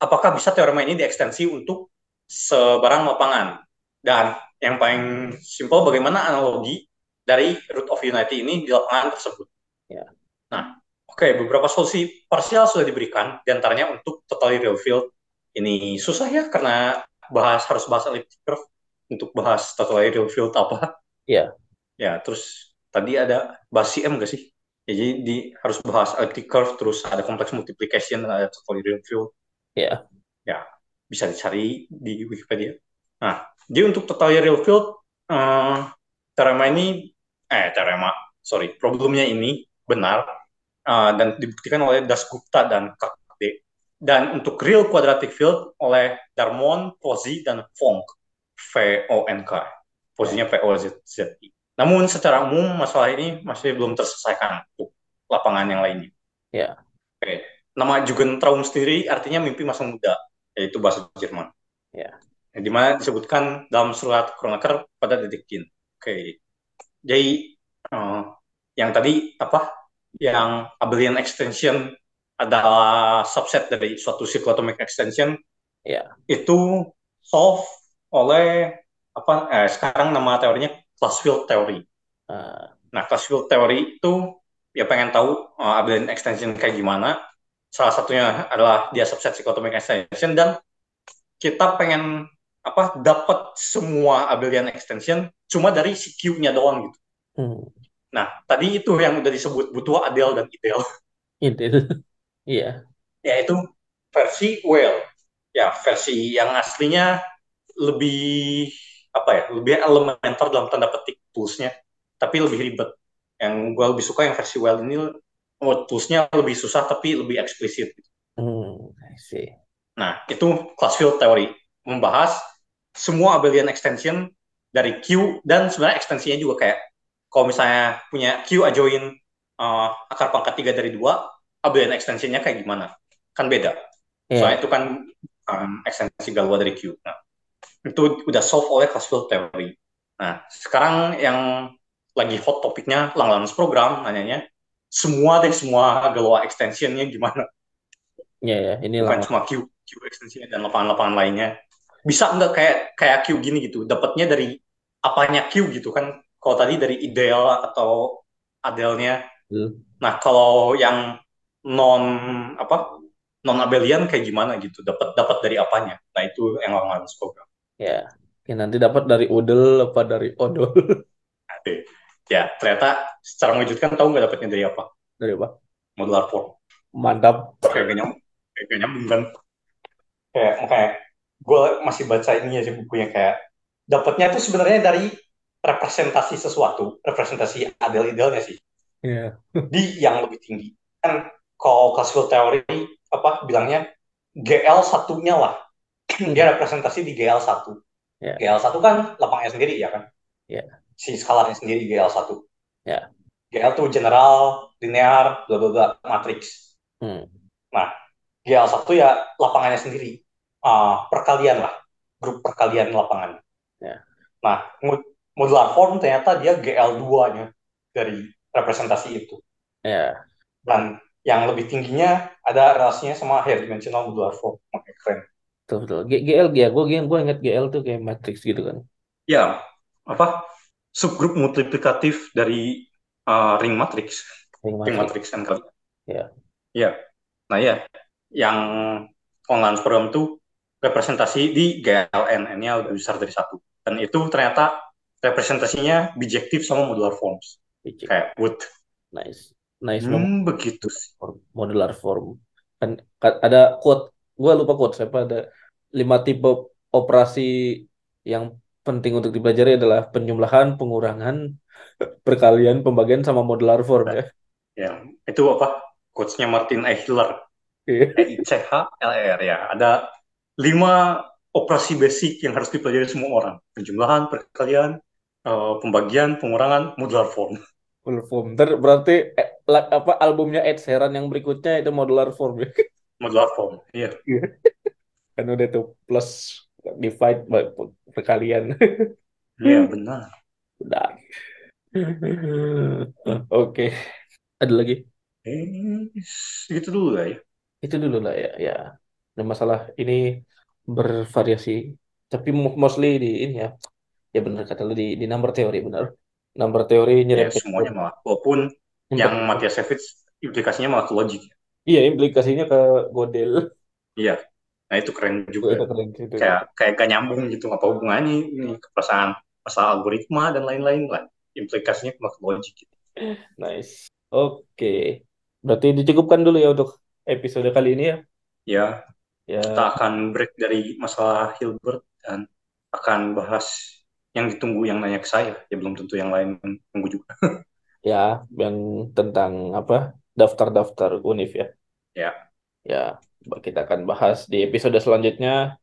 apakah bisa teorema ini diekstensi untuk sebarang lapangan? Dan yang paling simpel bagaimana analogi dari root of unity ini di lapangan tersebut. Ya. Nah, oke okay, beberapa solusi parsial sudah diberikan di antaranya untuk totally real field. Ini susah ya karena bahas harus bahas elliptic curve untuk bahas totally real field apa. Ya. Ya, terus tadi ada bahas CM gak sih? Ya, jadi di, harus bahas elliptic curve, terus ada complex multiplication, ada totally real field. Ya. Ya, bisa dicari di Wikipedia. Nah, jadi untuk total real field, uh, teorema ini, eh teorema, sorry, problemnya ini benar uh, dan dibuktikan oleh Dasgupta dan KD. Dan untuk real quadratic field oleh Darmon, Pozzi, dan Fonk, V-O-N-K. Posisinya P-O-Z-Z-I. Namun secara umum masalah ini masih belum terselesaikan untuk lapangan yang lainnya. Ya. Oke. Nama Jugendraum sendiri artinya mimpi masa muda, yaitu bahasa Jerman. Ya di mana disebutkan dalam surat Kronaker pada Dedekind. Oke, okay. jadi uh, yang tadi apa? Yang abelian extension adalah subset dari suatu cyclotomic extension. Ya. Itu solve oleh apa? Eh, sekarang nama teorinya class field theory. Uh. Nah, class field theory itu ya pengen tahu uh, abelian extension kayak gimana. Salah satunya adalah dia subset cyclotomic extension dan kita pengen apa dapat semua abelian extension cuma dari si Q-nya doang gitu. Hmm. Nah, tadi itu yang udah disebut butuh adel dan ideal. Ideal. Iya. Ya itu versi well. Ya, versi yang aslinya lebih apa ya? Lebih elementer dalam tanda petik toolsnya, tapi lebih ribet. Yang gue lebih suka yang versi well ini oh, toolsnya lebih susah tapi lebih eksplisit. Hmm, I see. Nah, itu class field theory membahas semua abelian extension dari Q dan sebenarnya ekstensinya juga kayak kalau misalnya punya Q adjoin uh, akar pangkat tiga dari dua abelian extensionnya kayak gimana? Kan beda. Yeah. soalnya itu kan um, ekstensi Galois dari Q. Nah itu udah solve oleh classical theory. Nah sekarang yang lagi hot topiknya Langlands program nanyanya semua deh semua Galois extensionnya gimana? Ya yeah, ya yeah. ini bukan cuma Q Q extensionnya dan lapangan-lapangan lainnya bisa nggak kayak kayak Q gini gitu dapatnya dari apanya Q gitu kan? Kalau tadi dari ideal atau adelnya. Hmm. nah kalau yang non apa non abelian kayak gimana gitu? Dapat dapat dari apanya? Nah itu yang harus program. Ya ya nanti dapat dari udel apa dari odol? Ya ternyata secara mengejutkan tahu nggak dapatnya dari apa? Dari apa? Modular form. Mantap. Kayak nyambung kayak nyambung kan? Kayak kayak gue masih baca ini aja bukunya kayak dapatnya itu sebenarnya dari representasi sesuatu, representasi adel-idealnya sih. Yeah. di yang lebih tinggi. Kan kalau classical teori apa bilangnya GL satunya lah. Dia representasi di GL satu. Yeah. GL satu kan lapangnya sendiri ya kan? Yeah. Si skalarnya sendiri GL satu. Yeah. GL tuh general, linear, bla bla bla, matrix. Hmm. Nah, GL satu ya lapangannya sendiri uh, perkalian lah, grup perkalian lapangan. Yeah. Nah, modular form ternyata dia GL2-nya dari representasi itu. Yeah. Dan yang lebih tingginya ada relasinya sama higher dimensional modular form. Makanya keren. Betul, betul. GL, ya, gue gue ingat GL tuh kayak matrix gitu kan. Ya, apa? Subgrup multiplikatif dari uh, ring matrix. Ring matrix, ring matrix kan kali. Ya, Iya. Nah ya, yang online program tuh representasi di GLN, ini lebih besar dari satu. Dan itu ternyata representasinya bijektif sama modular forms. picik. Kayak wood. Nice. Nice memang Hmm, begitu sih. modular form. Kan ka- ada quote, gua lupa quote siapa ada lima tipe operasi yang penting untuk dipelajari adalah penjumlahan, pengurangan, perkalian, pembagian sama modular form ya. Ya, itu apa? Quotes-nya Martin Eichler. Iya. E-I-C-H-L-E-R ya. Ada lima operasi basic yang harus dipelajari semua orang. Penjumlahan, perkalian, eh, pembagian, pengurangan, modular form. Full form. Ntar berarti eh, apa albumnya Ed Sheeran yang berikutnya itu modular form ya. Modular form, iya. Kan udah tuh plus divide by- perkalian. Iya, benar. Udah. Oke. Ada lagi? Eh, gitu dulu lah ya. Itu dulu lah ya. Ya. Ada masalah ini bervariasi. Tapi mo- mostly di ini ya. Ya benar kata lu di, di number teori benar. Number teori Ya, nyerempet. semuanya malah. Walaupun yang Matiasevich implikasinya malah ke logik. Iya implikasinya ke Godel. Iya. Nah, itu keren juga. Itu keren gitu. Kayak kayak gak nyambung gitu. Apa hubungannya ini ke perasaan masalah algoritma dan lain-lain lah. Implikasinya ke logik. Gitu. Nice. Oke. Berarti dicukupkan dulu ya untuk episode kali ini ya. Ya, Ya, kita akan break dari masalah Hilbert dan akan bahas yang ditunggu yang nanya ke saya. Ya belum tentu yang lain tunggu juga. ya yang tentang apa? Daftar-daftar univ ya. Ya. Ya, kita akan bahas di episode selanjutnya.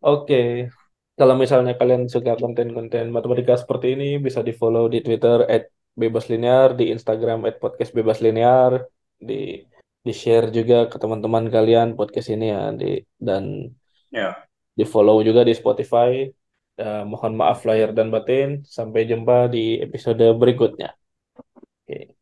Oke. Kalau misalnya kalian suka konten-konten matematika seperti ini, bisa di-follow di Twitter @bebaslinear, di Instagram @podcastbebaslinear, di di-share juga ke teman-teman kalian podcast ini ya, di dan Ya. di-follow juga di Spotify. Ya, mohon maaf lahir dan batin. Sampai jumpa di episode berikutnya. Oke.